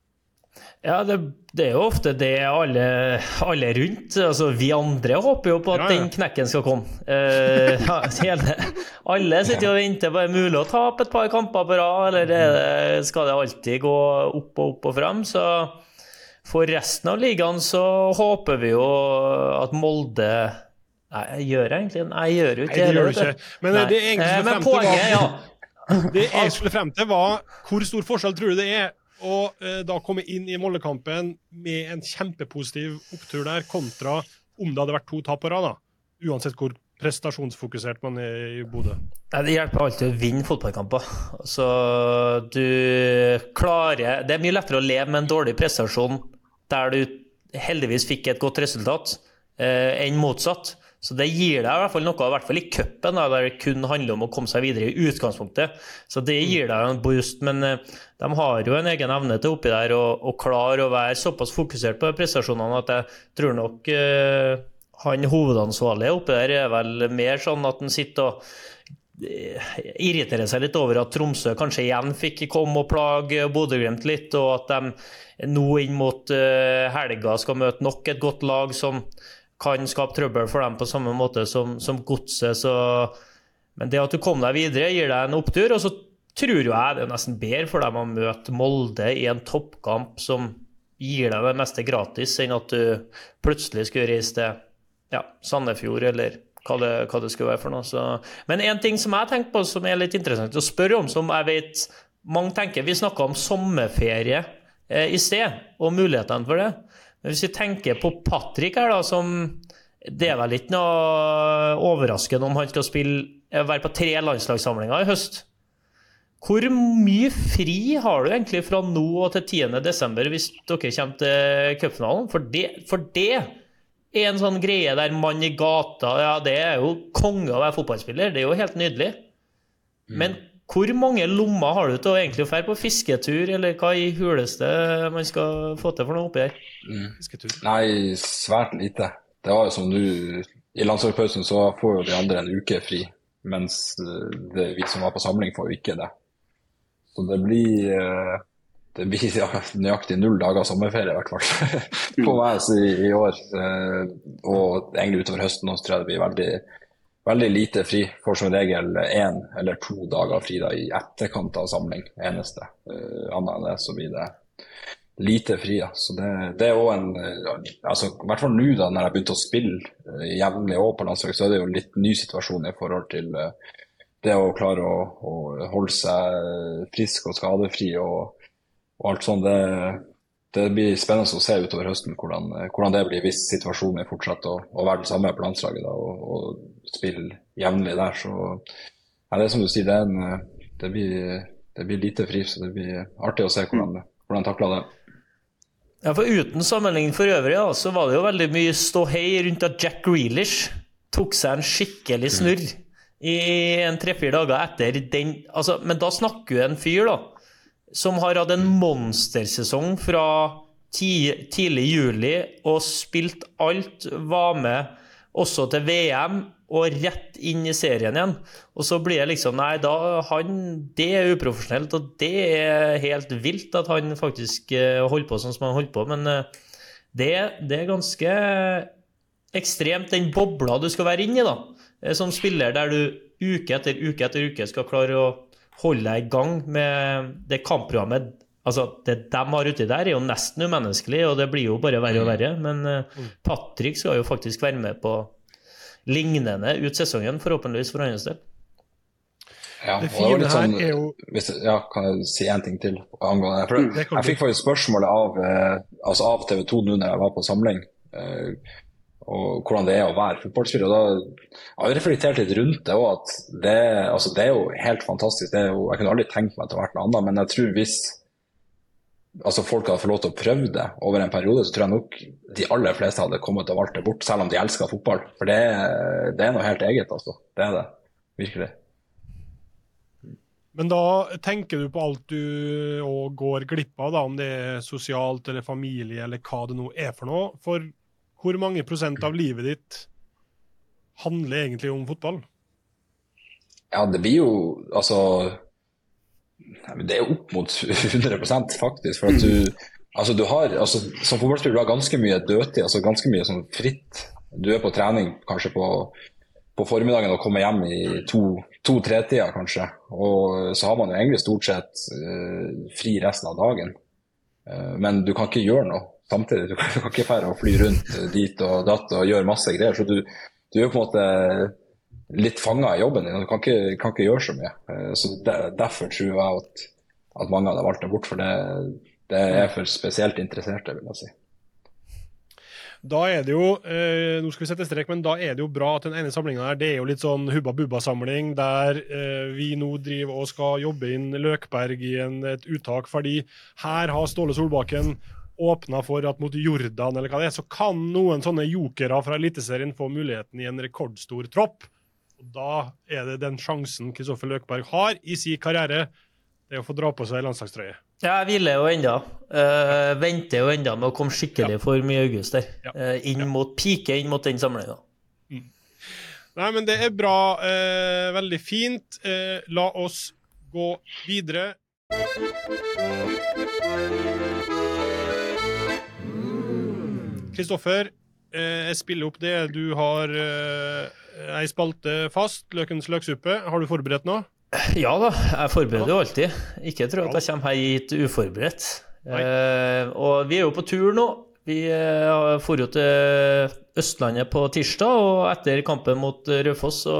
Ja, det, det, er jo ofte det alle, alle, rundt altså Vi andre håper jo på at ja, ja. den knekken skal komme. Eh, hele, alle sitter jo og venter på er det mulig å tape et par kamper på rad, eller det, skal det alltid gå opp og opp og frem? Så for resten av ligaen så håper vi jo at Molde Nei, jeg gjør egentlig Nei, jeg gjør jo ikke Nei, det. Gjør ikke. Men Nei. det egentlig skulle frem til, var, ja. det jeg skulle frem til, var hvor stor forskjell tror du det er å eh, da komme inn i Molde-kampen med en kjempepositiv opptur der, kontra om det hadde vært to tap på rad? Uansett hvor prestasjonsfokusert man er i Bodø? Det hjelper alltid å vinne fotballkamper. Så du klarer Det er mye lettere å leve med en dårlig prestasjon der du heldigvis fikk et godt resultat, eh, enn motsatt. Så det gir deg i hvert fall noe, i hvert fall i cupen, der det kun handler om å komme seg videre i utgangspunktet. Så det gir deg en boost. Men eh, de har jo en egen evne til oppi der å klare å være såpass fokusert på prestasjonene at jeg tror nok eh, han hovedansvarlige oppi der er vel mer sånn at han sitter og irriterer seg litt over at Tromsø kanskje igjen fikk komme og plage Bodø-Glimt litt, og at de nå inn mot eh, helga skal møte nok et godt lag som kan skape trøbbel for dem på samme måte som, som Godset. Men det at du kom deg videre, gir deg en opptur. Og så tror jo jeg det er nesten bedre for dem å møte Molde i en toppkamp som gir deg det meste gratis, enn at du plutselig skulle reise til ja, Sandefjord, eller hva det, hva det skulle være for noe. Så. Men en ting som jeg tenker på som er litt interessant å spørre om, som jeg vet mange tenker Vi snakka om sommerferie eh, i sted, og mulighetene for det. Men hvis vi tenker på Patrick her, da, som Det er vel ikke noe overraskende om han skal spille, eh, være på tre landslagssamlinger i høst. Hvor mye fri har du egentlig fra nå og til 10. desember hvis dere kommer til cupfinalen? For det, for det en sånn greie der mann i gata Ja, det er jo konge å være fotballspiller, det er jo helt nydelig. Men hvor mange lommer har du til å egentlig dra på fisketur, eller hva i huleste man skal få til for noe oppi her? Mm. Nei, svært lite. Det var jo som du I landslagspausen så får jo de andre en uke fri, mens eh, det, vi som var på samling, får jo ikke det. Så det blir eh, det blir ja, nøyaktig null dager sommerferie, i hvert fall, på meg i, i år. Eh, og egentlig utover høsten også tror jeg det blir veldig, veldig lite fri. Får som regel én eller to dager fri da, i etterkant av samling, eneste. Eh, Annet enn det så blir det lite fri. Da. Så det, det er òg en eh, altså, I hvert fall nå da når jeg begynte å spille jevnlig også på landslaget, så er det jo en litt ny situasjon i forhold til det å klare å, å holde seg frisk og skadefri og, og alt sånt. Det, det blir spennende å se utover høsten hvordan, hvordan det blir hvis situasjonen fortsetter å, å være den samme på landslaget da, og, og spille jevnlig der. Så ja, det er som du sier, det, er en, det, blir, det blir lite fri, så det blir artig å se hvordan, hvordan takler det. Ja, for Uten sammenligning for øvrig, ja, så var det jo veldig mye ståhei rundt at Jack Grealish tok seg en skikkelig snurr i en tre-fire dager etter den altså, Men da snakker jo en fyr da, som har hatt en monstersesong fra ti, tidlig juli og spilt alt, var med også til VM og rett inn i serien igjen. Og så blir det liksom Nei, da han Det er uprofesjonelt, og det er helt vilt at han faktisk eh, holder på sånn som han holder på, men eh, det, det er ganske ekstremt den bobla du skal være inni, da. Eh, Som spiller der du uke etter uke etter uke skal klare å holde deg i gang med det kampprogrammet Altså, Det de har uti der, er jo nesten umenneskelig, og det blir jo bare verre og verre. Men eh, Patrick skal jo faktisk være med på lignende ut sesongen, forhåpentligvis for hans del. Ja, Det fine her sånn, er jo hvis, ja, Kan jeg si én ting til angående det? For jeg fikk faktisk spørsmålet av, eh, altså av TV 2 nå når jeg var på samling, eh, og hvordan det er å være fotballspiller. Da jeg har reflektert litt rundt det òg, at det, altså, det er jo helt fantastisk. Det er jo, jeg kunne aldri tenkt meg til å ha vært noe annet, men jeg tror hvis altså folk hadde fått lov til å prøve det over en periode, så tror jeg nok de aller fleste hadde kommet og valgt det bort, selv om de elsker fotball. For det, det er noe helt eget, altså. Det er det. Virkelig. Men da tenker du på alt du går glipp av, da, om det er sosialt eller familie eller hva det nå er for noe. For hvor mange prosent av livet ditt handler egentlig om fotball? Ja, det blir jo altså Det er opp mot 100 faktisk. For at du, altså du har, altså Som fotballspiller du har ganske mye dødtid, altså ganske mye sånn fritt. Du er på trening kanskje på, på formiddagen og kommer hjem i to-tre-tida kanskje. Og så har man jo egentlig stort sett uh, fri resten av dagen. Eh, men du kan ikke gjøre noe samtidig. Du kan, ikke fære og fly rundt dit og datt og gjøre masse greier. Så du, du er på en måte litt fanga i jobben din, og du kan ikke, kan ikke gjøre så mye. Eh, Så der, Derfor tror jeg at, at mange hadde valgt det bort, for det, det er for spesielt interesserte, vil jeg si. Da er det jo eh, nå skal vi sette strek, men da er det jo bra at den ene samlinga her, det er jo litt sånn Hubba Bubba-samling, der eh, vi nå driver og skal jobbe inn Løkberg i en, et uttak, fordi her har Ståle Solbakken åpna for at mot Jordan, eller hva det er, så kan noen sånne jokere fra Eliteserien få muligheten i en rekordstor tropp. Og Da er det den sjansen Kristoffer Løkberg har i sin karriere, det er å få dra på seg landslagstrøye. Ja, jeg hviler jo enda. Uh, venter jo enda med å komme skikkelig for mye i august der. Ja. Uh, inn mot pike inn mot den samlinga. Nei, men det er bra. Eh, veldig fint. Eh, la oss gå videre. Kristoffer, eh, jeg spiller opp det du har eh, ei spalte fast, Løkens løksuppe. Har du forberedt noe? Ja da, jeg forbereder jo alltid. Ikke tro at jeg kommer hit uforberedt. Eh, og vi er jo på tur nå. Vi eh, for jo til Østlandet på tirsdag, og etter kampen mot eh, Raufoss så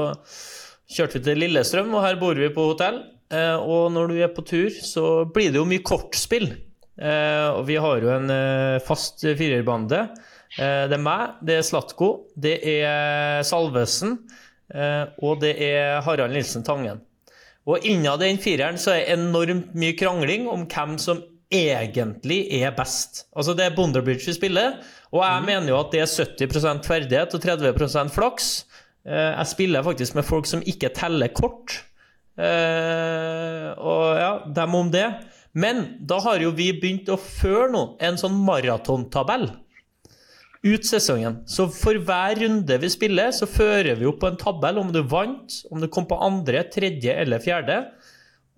kjørte vi til Lillestrøm, og her bor vi på hotell. eh, og når du er på tur, så blir det jo mye kortspill. Eh, og vi har jo en fast firerbande. Eh, det er meg, det er Slatko, det er Salvesen, eh, og det er Harald Nilsen Tangen. Og innad den fireren så er det enormt mye krangling om hvem som egentlig er best. Altså, det er Bonderbridge vi spiller, og jeg mener jo at det er 70% ferdighet og 30% flaks. Eh, jeg spiller faktisk med folk som ikke teller kort. Eh, og ja, dem om det. Men da har jo vi begynt å føre nå en sånn maratontabell ut sesongen. Så for hver runde vi spiller, så fører vi opp på en tabell om du vant, om du kom på andre, tredje eller fjerde.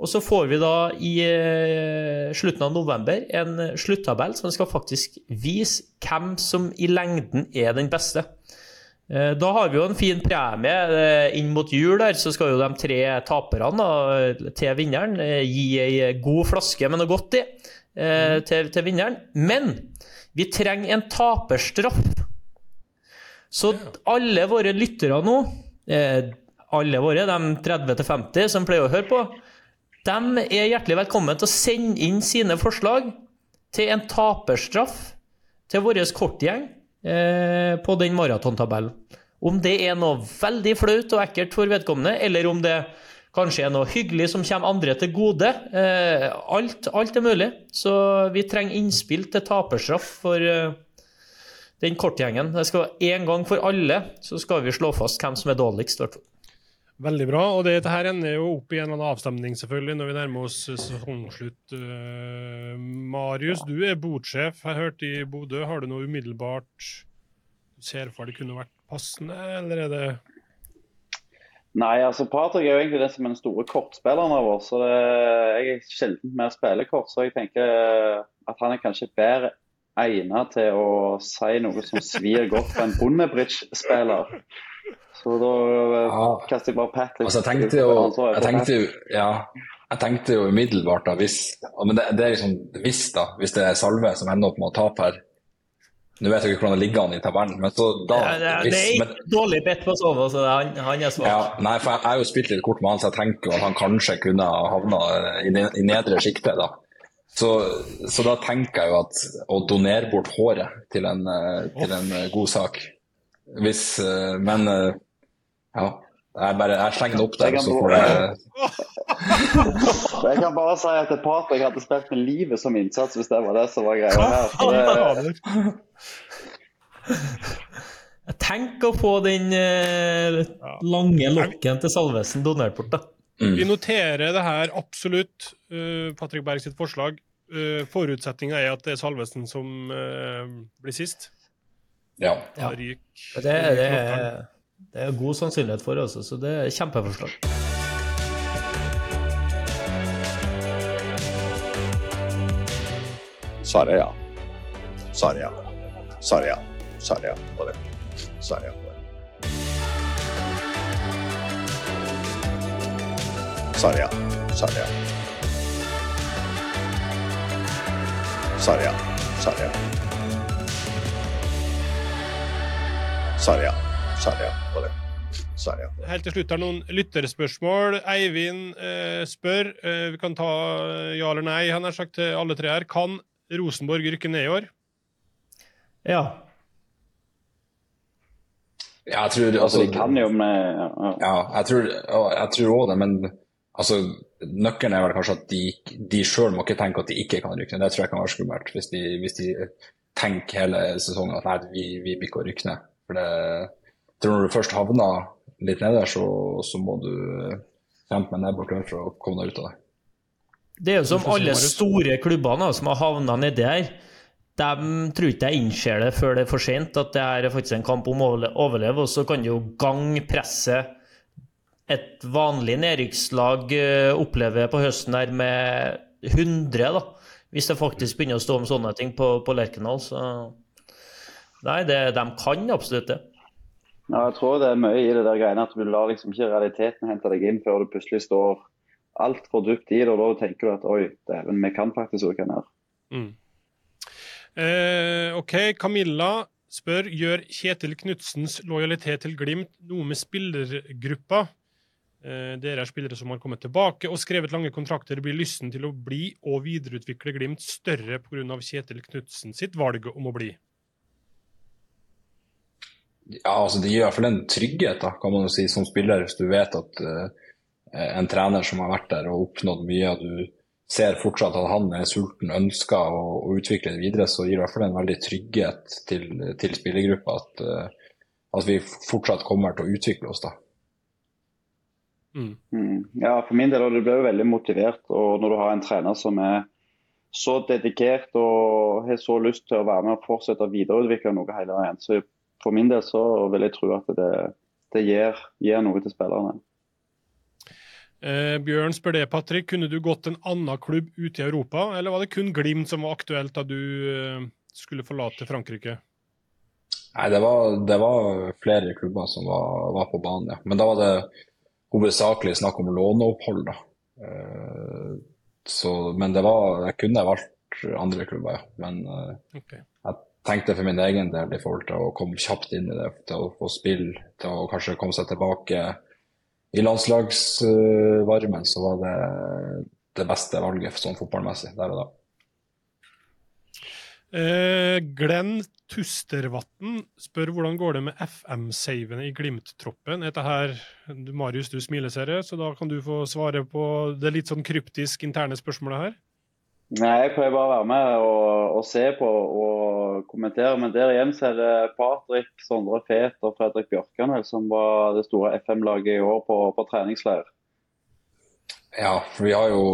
Og så får vi da i eh, slutten av november en sluttabell som skal faktisk vise hvem som i lengden er den beste. Eh, da har vi jo en fin premie. Eh, inn mot jul der så skal jo de tre taperne til vinneren gi ei god flaske med noe godt i til, til vinneren. Men vi trenger en taperstraff. Så alle våre lyttere nå, eh, alle våre, de 30-50 som pleier å høre på, de er hjertelig velkommen til å sende inn sine forslag til en taperstraff til vår kortgjeng eh, på den maratontabellen. Om det er noe veldig flaut og ekkelt for vedkommende, eller om det kanskje er noe hyggelig som kommer andre til gode. Eh, alt, alt, er mulig. Så vi trenger innspill til taperstraff for eh, den kortgjengen. Det skal være En gang for alle så skal vi slå fast hvem som er dårligst. Veldig bra. Og dette her ender jo opp i en eller annen avstemning selvfølgelig når vi nærmer oss sesongslutt. Uh, Marius, du er bodsjef, har hørt i Bodø. Har du noe umiddelbart du ser for deg kunne vært passende, eller er det Nei, altså Patrick er jo egentlig det som er den store kortspilleren av oss. så det, Jeg er sjelden med å spille kort, så jeg tenker at han er kanskje bedre egnet til å si noe som svir godt på en bondebridge-spiller. Så da ja. kaster jeg bare Patrick altså, jeg tenkte jo, jeg tenkte jo, ja, jeg tenkte jo umiddelbart da, hvis Men det, det er liksom hvis, da. Hvis det er Salve som ender opp med å tape her, nå vet jeg ikke hvordan det ligger an i tabellen, men så da ja, det, er, ikke men, dårlig bedt på Sover, så han, han er svak. Ja, nei, for jeg, har jo spilt litt kort med han, så jeg tenker jo at han kanskje kunne ha havna i, i nedre sjiktet. da. Så, så, da tenker jeg jo at å donere bort håret til en, eh, til en eh, god sak Hvis eh, Men ja. Jeg, bare, jeg slenger det opp der, så får jeg Jeg kan bare si at Patrick hadde spilt med livet som innsats, hvis det var det som var greia her. Jeg tenker å få den eh, lange lokken til Salvesen donert bort, da. Mm. Vi noterer det her absolutt, uh, Patrick Berg sitt forslag. Uh, Forutsetninga er at det er Salvesen som uh, blir sist. Ja. ja. Det, det, det er god sannsynlighet for, altså, så det er kjempeforslag. Svaret ja. Svaret ja. Svaret ja. Svaret ja på det. Ja på det. Ja. Svaret ja. Svaret ja. Svaret. Svaret ja på det. Svaret ja. Helt til slutt er det noen lytterspørsmål. Eivind eh, spør, eh, vi kan ta ja eller nei, han har sagt til alle tre her. Kan Rosenborg rykke ned i år? Ja. Ja, jeg tror altså, De kan jo med Ja, ja jeg tror òg det, men altså, nøkkelen er vel kanskje at de, de sjøl må ikke tenke at de ikke kan rykke ned. Det tror jeg kan være skummelt, hvis de, hvis de tenker hele sesongen at nei, vi, vi blir ikke å rykke ned. For det, tror når du først havner litt nede, så, så må du kjempe med nebb og klør for å komme deg ut av det. Det er jo som alle store klubbene som har havna nedi her. De tror ikke jeg innser det før det er for sent, at det er faktisk en kamp om å overleve. Og så kan du jo gang presset et vanlig nedrykkslag Oppleve opplever på høsten der med 100, da. Hvis det faktisk begynner å stå om sånne ting på, på Lerkendal. Så nei, det, de kan absolutt det. Ja, jeg tror det er mye i det der greiene at du lar liksom ikke realiteten hente deg inn før du plutselig står altfor dypt i det, og da tenker du at oi, dæven, vi kan faktisk rykke her. Mm. Eh, OK, Camilla spør gjør Kjetil Knutsens lojalitet til Glimt noe med spillergruppa. Eh, Dere er spillere som har kommet tilbake og skrevet lange kontrakter. Blir lysten til å bli og videreutvikle Glimt større pga. Kjetil Knutsen sitt valg om å bli? Ja, altså Det gir i hvert fall en trygghet, da, kan man jo si, som spiller. Hvis du vet at uh, en trener som har vært der og oppnådd mye, og du ser fortsatt at han er sulten, ønsker å, å utvikle det videre, så gir det i hvert fall en veldig trygghet til, til spillergruppa at, uh, at vi fortsatt kommer til å utvikle oss. da. Mm. Mm. Ja, for min del, og du blir jo veldig motivert og når du har en trener som er så dedikert og har så lyst til å være med og fortsette å videreutvikle noe hele veien. Så for min del så vil jeg tro at det, det gir, gir, noe til spillerne. Eh, Bjørn spør det, Patrick. Kunne du gått en annen klubb ute i Europa, eller var det kun Glimt som var aktuelt da du eh, skulle forlate Frankrike? Nei, det var, det var flere klubber som var, var, på banen, ja. Men da var det hovedsakelig snakk om låneopphold, da. Eh, så, men det var Jeg kunne valgt andre klubber, ja. Men eh, okay. jeg tenkte for min egen del i forhold til å komme kjapt inn i det, til å få spille, til å kanskje komme seg tilbake i landslagsvarmen, så var det det beste valget sånn fotballmessig der og da. Eh, Glenn Tustervatn spør hvordan går det med FM-savene i Glimt-troppen. Her, Marius, du smiler, ser jeg, så da kan du få svare på det litt sånn kryptisk interne spørsmålet her. Nei, Jeg prøver bare å være med og, og, se på og kommentere. Men der igjen så er det Patrick, Sondre Fet og Fredrik Bjørkanel som var det store FM-laget i år på, på treningsleir. Ja, for vi har jo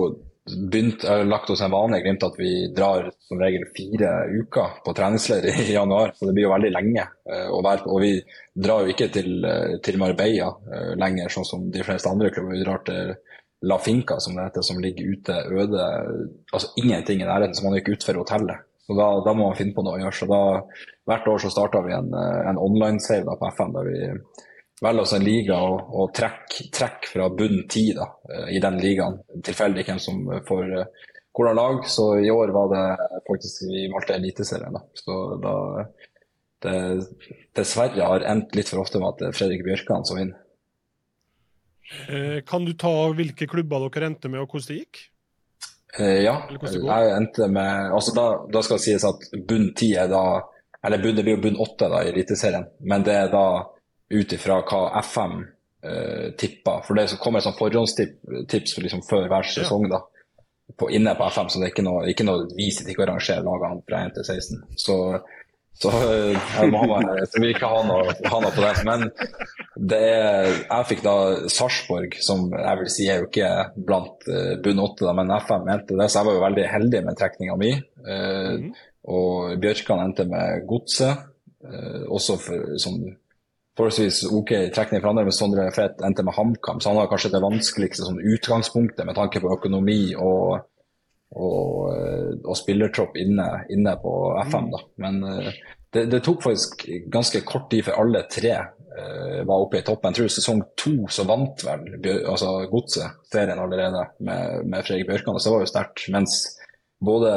begynt, lagt oss en vane i Glimt at vi drar som regel fire uker på treningsleir i januar. Så det blir jo veldig lenge. Eh, og vi drar jo ikke til, eh, til Marbella eh, lenger, sånn som de fleste andre klubber. Vi drar til La Finca, som det heter, som ligger ute øde. Altså ingenting i nærheten, så man ikke utenfor hotellet. Så da, da, må man finne på noe å gjøre. Så da, hvert år så starta vi en, en online-save på FN der vi velger oss en liga og, og trekker trekk fra bunn ti da, i den ligaen. Tilfeldig hvem som får hvordan lag. Så i år var det faktisk vi valgte Eliteserien. Da. Så da det dessverre har endt litt for ofte med at Fredrik Bjørkan som vinner. Eh, kan du ta hvilke klubber dere endte med, og hvordan det gikk? Eh, ja, jeg endte med altså da, da, skal det sies at bunn ti er da Eller bunn, det blir jo bunn åtte i Eliteserien, men det er da ut ifra hva FM eh, tipper. For det kommer et forhåndstips for liksom før hver sesong da, på, inne på FM, så det er ikke noe, ikke noe vis til ikke å rangere lagene fra 1 til 16. Så så eh, må, vil ikke ha noe, ha noe, på det. Men det er, jeg fikk da Sarpsborg, som jeg vil si er jo ikke blant uh, bunn åtte, men FM mente det, så jeg var jo veldig heldig med trekninga mi. Uh, mm. Og Bjørkan endte med Godset, også for, som forholdsvis OK trekning for andre, men Sondre Fet endte med HamKam, så han har kanskje det vanskeligste sånn, utgangspunktet med tanke på økonomi og og, eh, og spillertropp inne, inne, på FM. da. Men uh, det, det, tok faktisk ganske kort tid før alle tre uh, var oppe i toppen. Jeg tror sesong to så vant vel altså Godset serien allerede med, med Fredrik Bjørkan, så det var jo sterkt. Mens både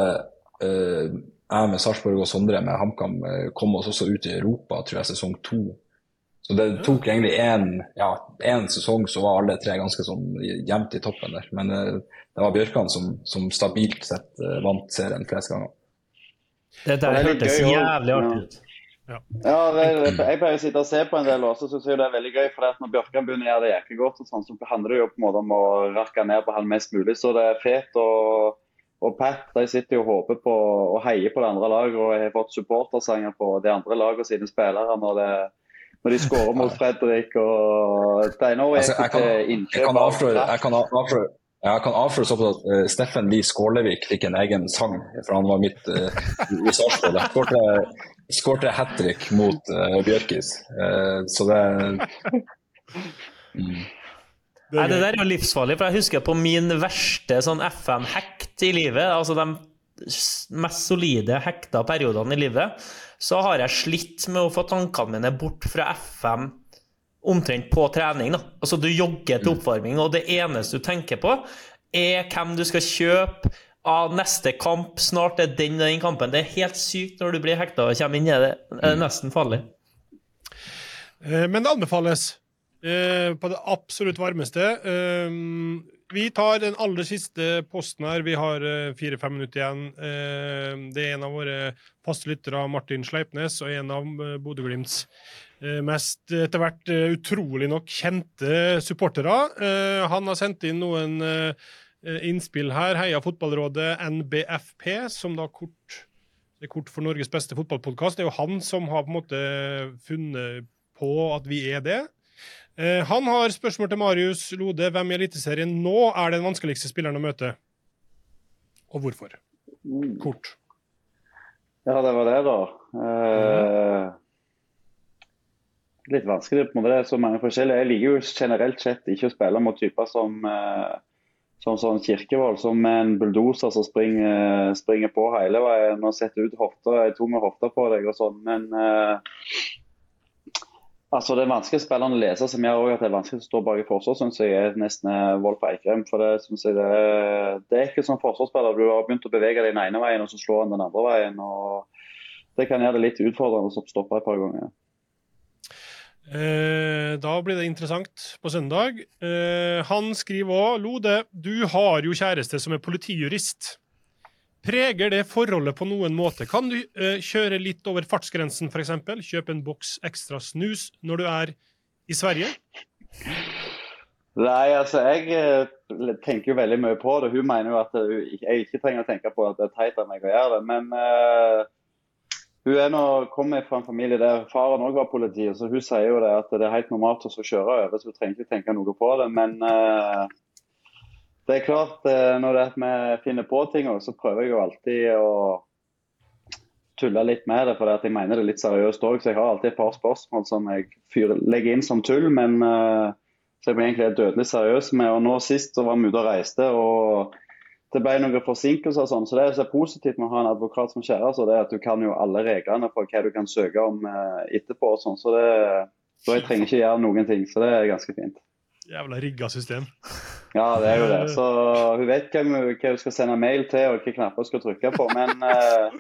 uh, jeg med Sarpsborg og Sondre med HamKam kom oss også ut i Europa, tror jeg, sesong to. Så det tok egentlig én ja, sesong, så var alle tre ganske sånn jevnt i toppen der. Men det var Bjørkan som, som stabilt sett uh, vant serien flest ganger. Det der hørtes jævlig artig ut. Ja, ja det, jeg pleier å sitte og se på en del, også, så syns jeg det er veldig gøy. for Når Bjørkan begynner å gjøre det jæklig godt, sånn, så handler det jo på en måte om å rakke ned på han mest mulig. Så det er Fet og, og Pat de sitter jo og håper på og heier på det andre laget og har fått supportersanger på de andre lagene sine spillere når, det, når de skårer mot Fredrik. og Steinar altså, jeg, kan, jeg, kan avsløre, jeg kan avsløre jeg kan avsløre såpass at uh, Steffen Lie Skålevik fikk en egen sang, for han var mitt uh, i Sarpsborg. Skårte, skårte hat trick mot uh, Bjørkis. Uh, så det mm. Nei, Det der er jo livsfarlig, for jeg husker på min verste sånn FM-hekt i livet, altså de mest solide hekta periodene i livet, så har jeg slitt med å få tankene mine bort fra FM omtrent på trening. da. Altså Du jogger til mm. oppvarming, og det eneste du tenker på, er hvem du skal kjøpe av neste kamp. Snart er den og den kampen. Det er helt sykt når du blir hekta og kommer inn i det. Det er mm. nesten farlig. Eh, men det anbefales. eh, på det absolutt varmeste. Vi tar den aller siste posten her. Vi har eh, fire-fem minutter igjen. Eh, det er en av våre faste lyttere, Martin Sleipnes, og en av eh, Bodø-Glimts mest etter hvert utrolig nok kjente supportere. Han har sendt inn noen innspill her. Heia Fotballrådet NBFP, som da kort det er kort for Norges beste fotballpodkast. Det er jo han som har på en måte funnet på at vi er det. Eh, han har spørsmål til Marius Lode. Hvem i Eliteserien nå er den vanskeligste spilleren å møte? Og hvorfor? Kort. Ja, det var det, da. Eh, litt vanskelig. på en måte. Det er så mange forskjellige. Jeg liker jo generelt sett ikke å spille mot typer som eh, som sånn Kirkevold, som en bulldoser som springer, springer på hele veien og setter ut hofta, tok med hofta på deg og sånn. Men eh, altså det er vanskelig å spille å lese, som gjør at det er vanskelig å stå bak i forsvar, syns jeg er nesten vold Wolf Eikrem. For det jeg det det er ikke som forsvarsspiller. Du har begynt å bevege deg den ene veien, og så slår han den andre veien. og Det kan gjøre det litt utfordrende å stoppe et par ganger. Eh, da blir det interessant på søndag. Eh, han skriver òg Lode, du har jo kjæreste som er politijurist. Preger det forholdet på noen måte? Kan du eh, kjøre litt over fartsgrensen, f.eks.? Kjøpe en boks ekstra snus når du er i Sverige? Nei, altså jeg eh, tenker jo veldig mye på det. Hun mener jo at eh, jeg ikke trenger å tenke på at det er teit av meg å gjøre det. Men hun er nå, kommer fra en familie der faren òg var politi, så hun sier jo det at det er helt normalt å kjøre over, så hun trenger ikke tenke noe på det. Men det er klart, eh, når det er at vi finner på ting, så prøver jeg jo alltid å tulle litt med det, for jeg mener det er litt seriøst òg. Så jeg har alltid et par spørsmål som jeg legger inn som tull, men eh, så jeg egentlig dødelig seriøs med. Og nå sist så var vi ute og reiste, og det ble noen forsinkelser og sånn. Så det er positivt med å ha en advokat som kjæreste, er at du kan jo alle reglene for hva du kan søke om eh, etterpå og sånn. Så det, jeg trenger ikke gjøre noen ting. Så det er ganske fint. Jævla rigga system. Ja, det er jo det. Så hun vet hvem, hun- hva hun skal sende mail til og hvilke knapper hun skal trykke på. Men eh,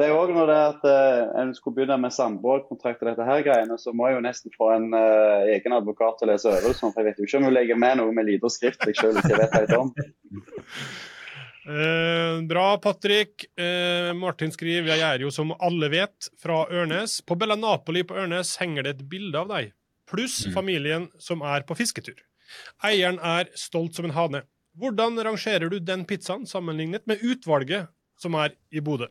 det er òg når det at eh, en skulle begynne med samboerkontrakt og dette her greiene, så må jeg jo nesten få en eh, egen advokat til å lese øvelsen. For jeg vet jo ikke om hun legger med noe med lite skrift jeg sjøl ikke vet helt om. Eh, bra, Patrick. Eh, Martin skriver jeg er jo som alle vet fra Ørnes. På Bella Napoli på Ørnes henger det et bilde av deg, pluss familien som er på fisketur. Eieren er stolt som en hane. Hvordan rangerer du den pizzaen sammenlignet med utvalget som er i Bodø?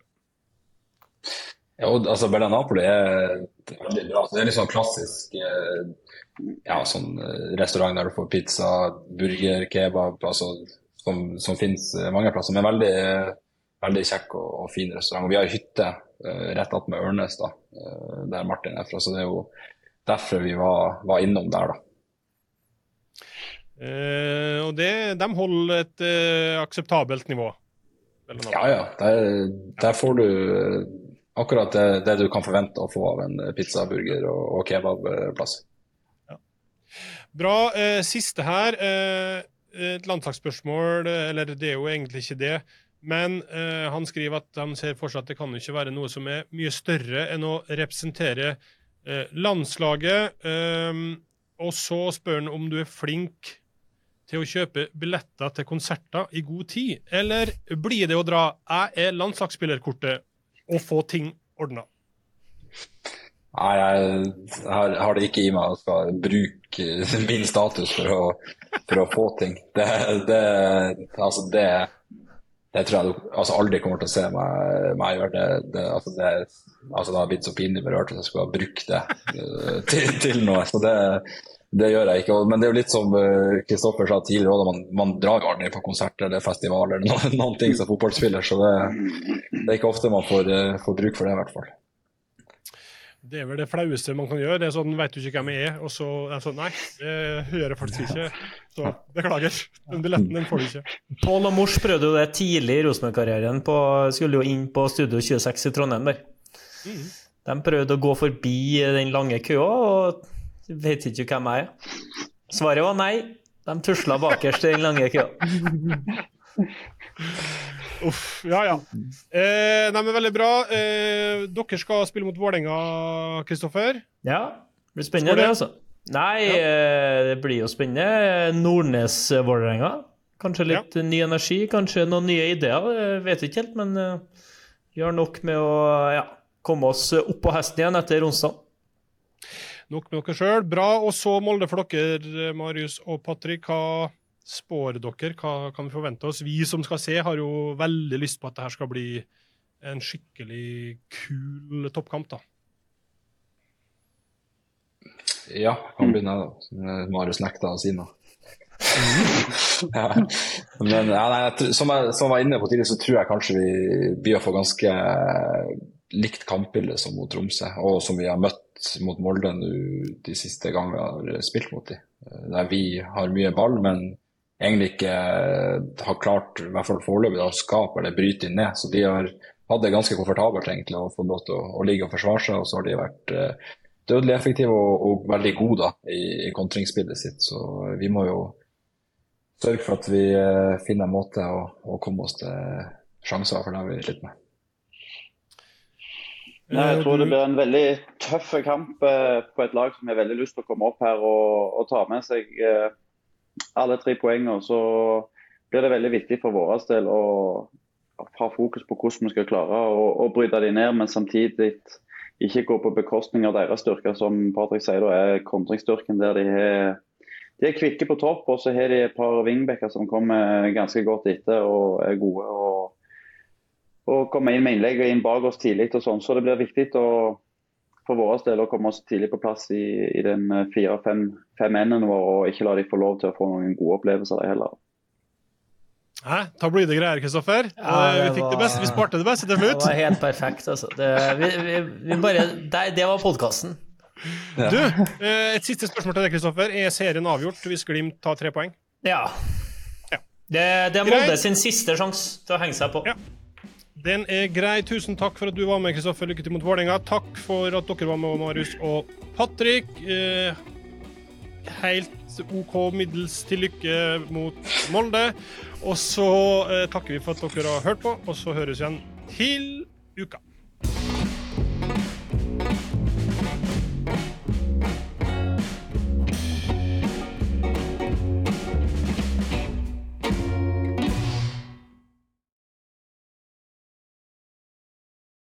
Jo, altså Bella Napoli er veldig bra. Det er litt sånn klassisk eh, ja, sånn eh, restaurant der du får pizza, burger, kebab, altså, som, som finnes eh, mange plasser. Men veldig, veldig kjekk og, og fin restaurant. Og vi har hytte rett attmed Ørnes, da, der Martin er fra. Så det er jo derfor vi var, var innom der, da. Eh, og det, de holder et eh, akseptabelt nivå. Ja, ja. Der, der får du eh, akkurat det, det du kan forvente å få av en pizza, burger og, og kebabplass. Bra. Eh, siste her. Eh, et landslagsspørsmål, eh, eller det er jo egentlig ikke det. Men eh, han skriver at han ser for seg at det kan jo ikke være noe som er mye større enn å representere eh, landslaget. Eh, og så spør han om du er flink til å kjøpe billetter til konserter i god tid. Eller blir det å dra 'jeg er landslagsspillerkortet' og få ting ordna? Nei, jeg har, har det ikke i meg å skal bruke min status for å, for å få ting. Det, det, altså det, det tror jeg du altså aldri kommer til å se meg, meg gjøre. Det, det, altså det, altså det har blitt så pinlig berørt at jeg skulle ha brukt det eh, til, til noe. Så det, det gjør jeg ikke. Men det er jo litt som Kristoffer sa tidligere, også, man, man drar jo aldri på konsert eller festival eller noen, noen ting som fotballspiller, så det, det er ikke ofte man får, eh, får bruk for det, i hvert fall. Det er vel det flaueste man kan gjøre. Det er sånn, Veit du ikke hvem jeg er? Og så er det sånn Nei, det hører folk faktisk ikke. Så beklager. Den billetten den får du ikke. Pål og Mors prøvde jo det tidlig i Rosenborg-karrieren. Skulle jo inn på Studio 26 i Trondheim der. De prøvde å gå forbi den lange køa, og vet ikke hvem jeg er. Svaret var nei. De tusla bakerst i den lange køa. Uff, ja ja. Eh, nei, men Veldig bra. Eh, dere skal spille mot Vålerenga, Kristoffer. Ja, det blir spennende, det, altså. Nei, eh, det blir jo spennende. Nordnes-Vålerenga. Kanskje litt ny energi, kanskje noen nye ideer. Jeg vet ikke helt, men eh, vi har nok med å ja, komme oss opp på hesten igjen etter onsdag. Nok med dere sjøl. Bra. Og så Molde for dere, Marius og Patrick. Hva spår dere? Hva kan vi forvente oss? Vi som skal se, har jo veldig lyst på at det her skal bli en skikkelig kul toppkamp, da. Ja, kan begynne, da. Marius nekta å si noe. ja. Men ja, nei, som, jeg, som jeg var inne på tidligere, så tror jeg kanskje vi blir å få ganske likt kampbilde som mot Tromsø, og som vi har møtt mot Molde nå de siste gangene vi har spilt mot dem. Der vi har mye ball, men egentlig ikke har klart, i hvert fall foreløpig, å skape eller bryte inn ned. Så de har hatt det ganske komfortabelt egentlig å få lov til å, å ligge og forsvare seg, og så har de vært eh, dødelig effektive og, og veldig gode da, i, i kontringsspillet sitt. Så vi må jo sørge for at vi eh, finner en måte å, å komme oss til sjanser, for det har vi slitt med. Nei, jeg tror det blir en veldig tøff kamp eh, på et lag som har veldig lyst til å komme opp her og, og ta med seg eh, alle tre poengene. Så blir det veldig viktig for vår del å ha fokus på hvordan vi skal klare å, å bryte de ned, men samtidig ikke gå på bekostning av deres styrker, som Patrick sier, da er kontringsstyrken der de har de er kvikke på topp, og så har de et par wingbacker som kommer ganske godt etter og er gode. og og komme inn med innlegg og inn bak oss tidlig. og sånn, Så det blir viktig å, for vår del å komme oss tidlig på plass i, i den fire-fem-enden vår, og ikke la de få lov til å få noen gode opplevelser der heller. Hæ? Tabloide blir det greier, Kristoffer. Ja, Eh, vi fikk det beste. Vi sparte det beste til Det var helt perfekt, altså. Det, vi, vi, vi bare, det, det var podkasten. Du, eh, et siste spørsmål til deg, Kristoffer. Er serien avgjort hvis Glimt tar tre poeng? Ja. Ja. Det, det er. Molde sin siste sjanse til å henge seg på. Ja. Den er grei. Tusen takk for at du var med, Kristoffer. Lykke til mot Vålerenga. Takk for at dere var med, Marius og Patrick. Eh, helt OK middels til lykke mot Molde. Og så eh, takker vi for at dere har hørt på, og så høres vi igjen til uka.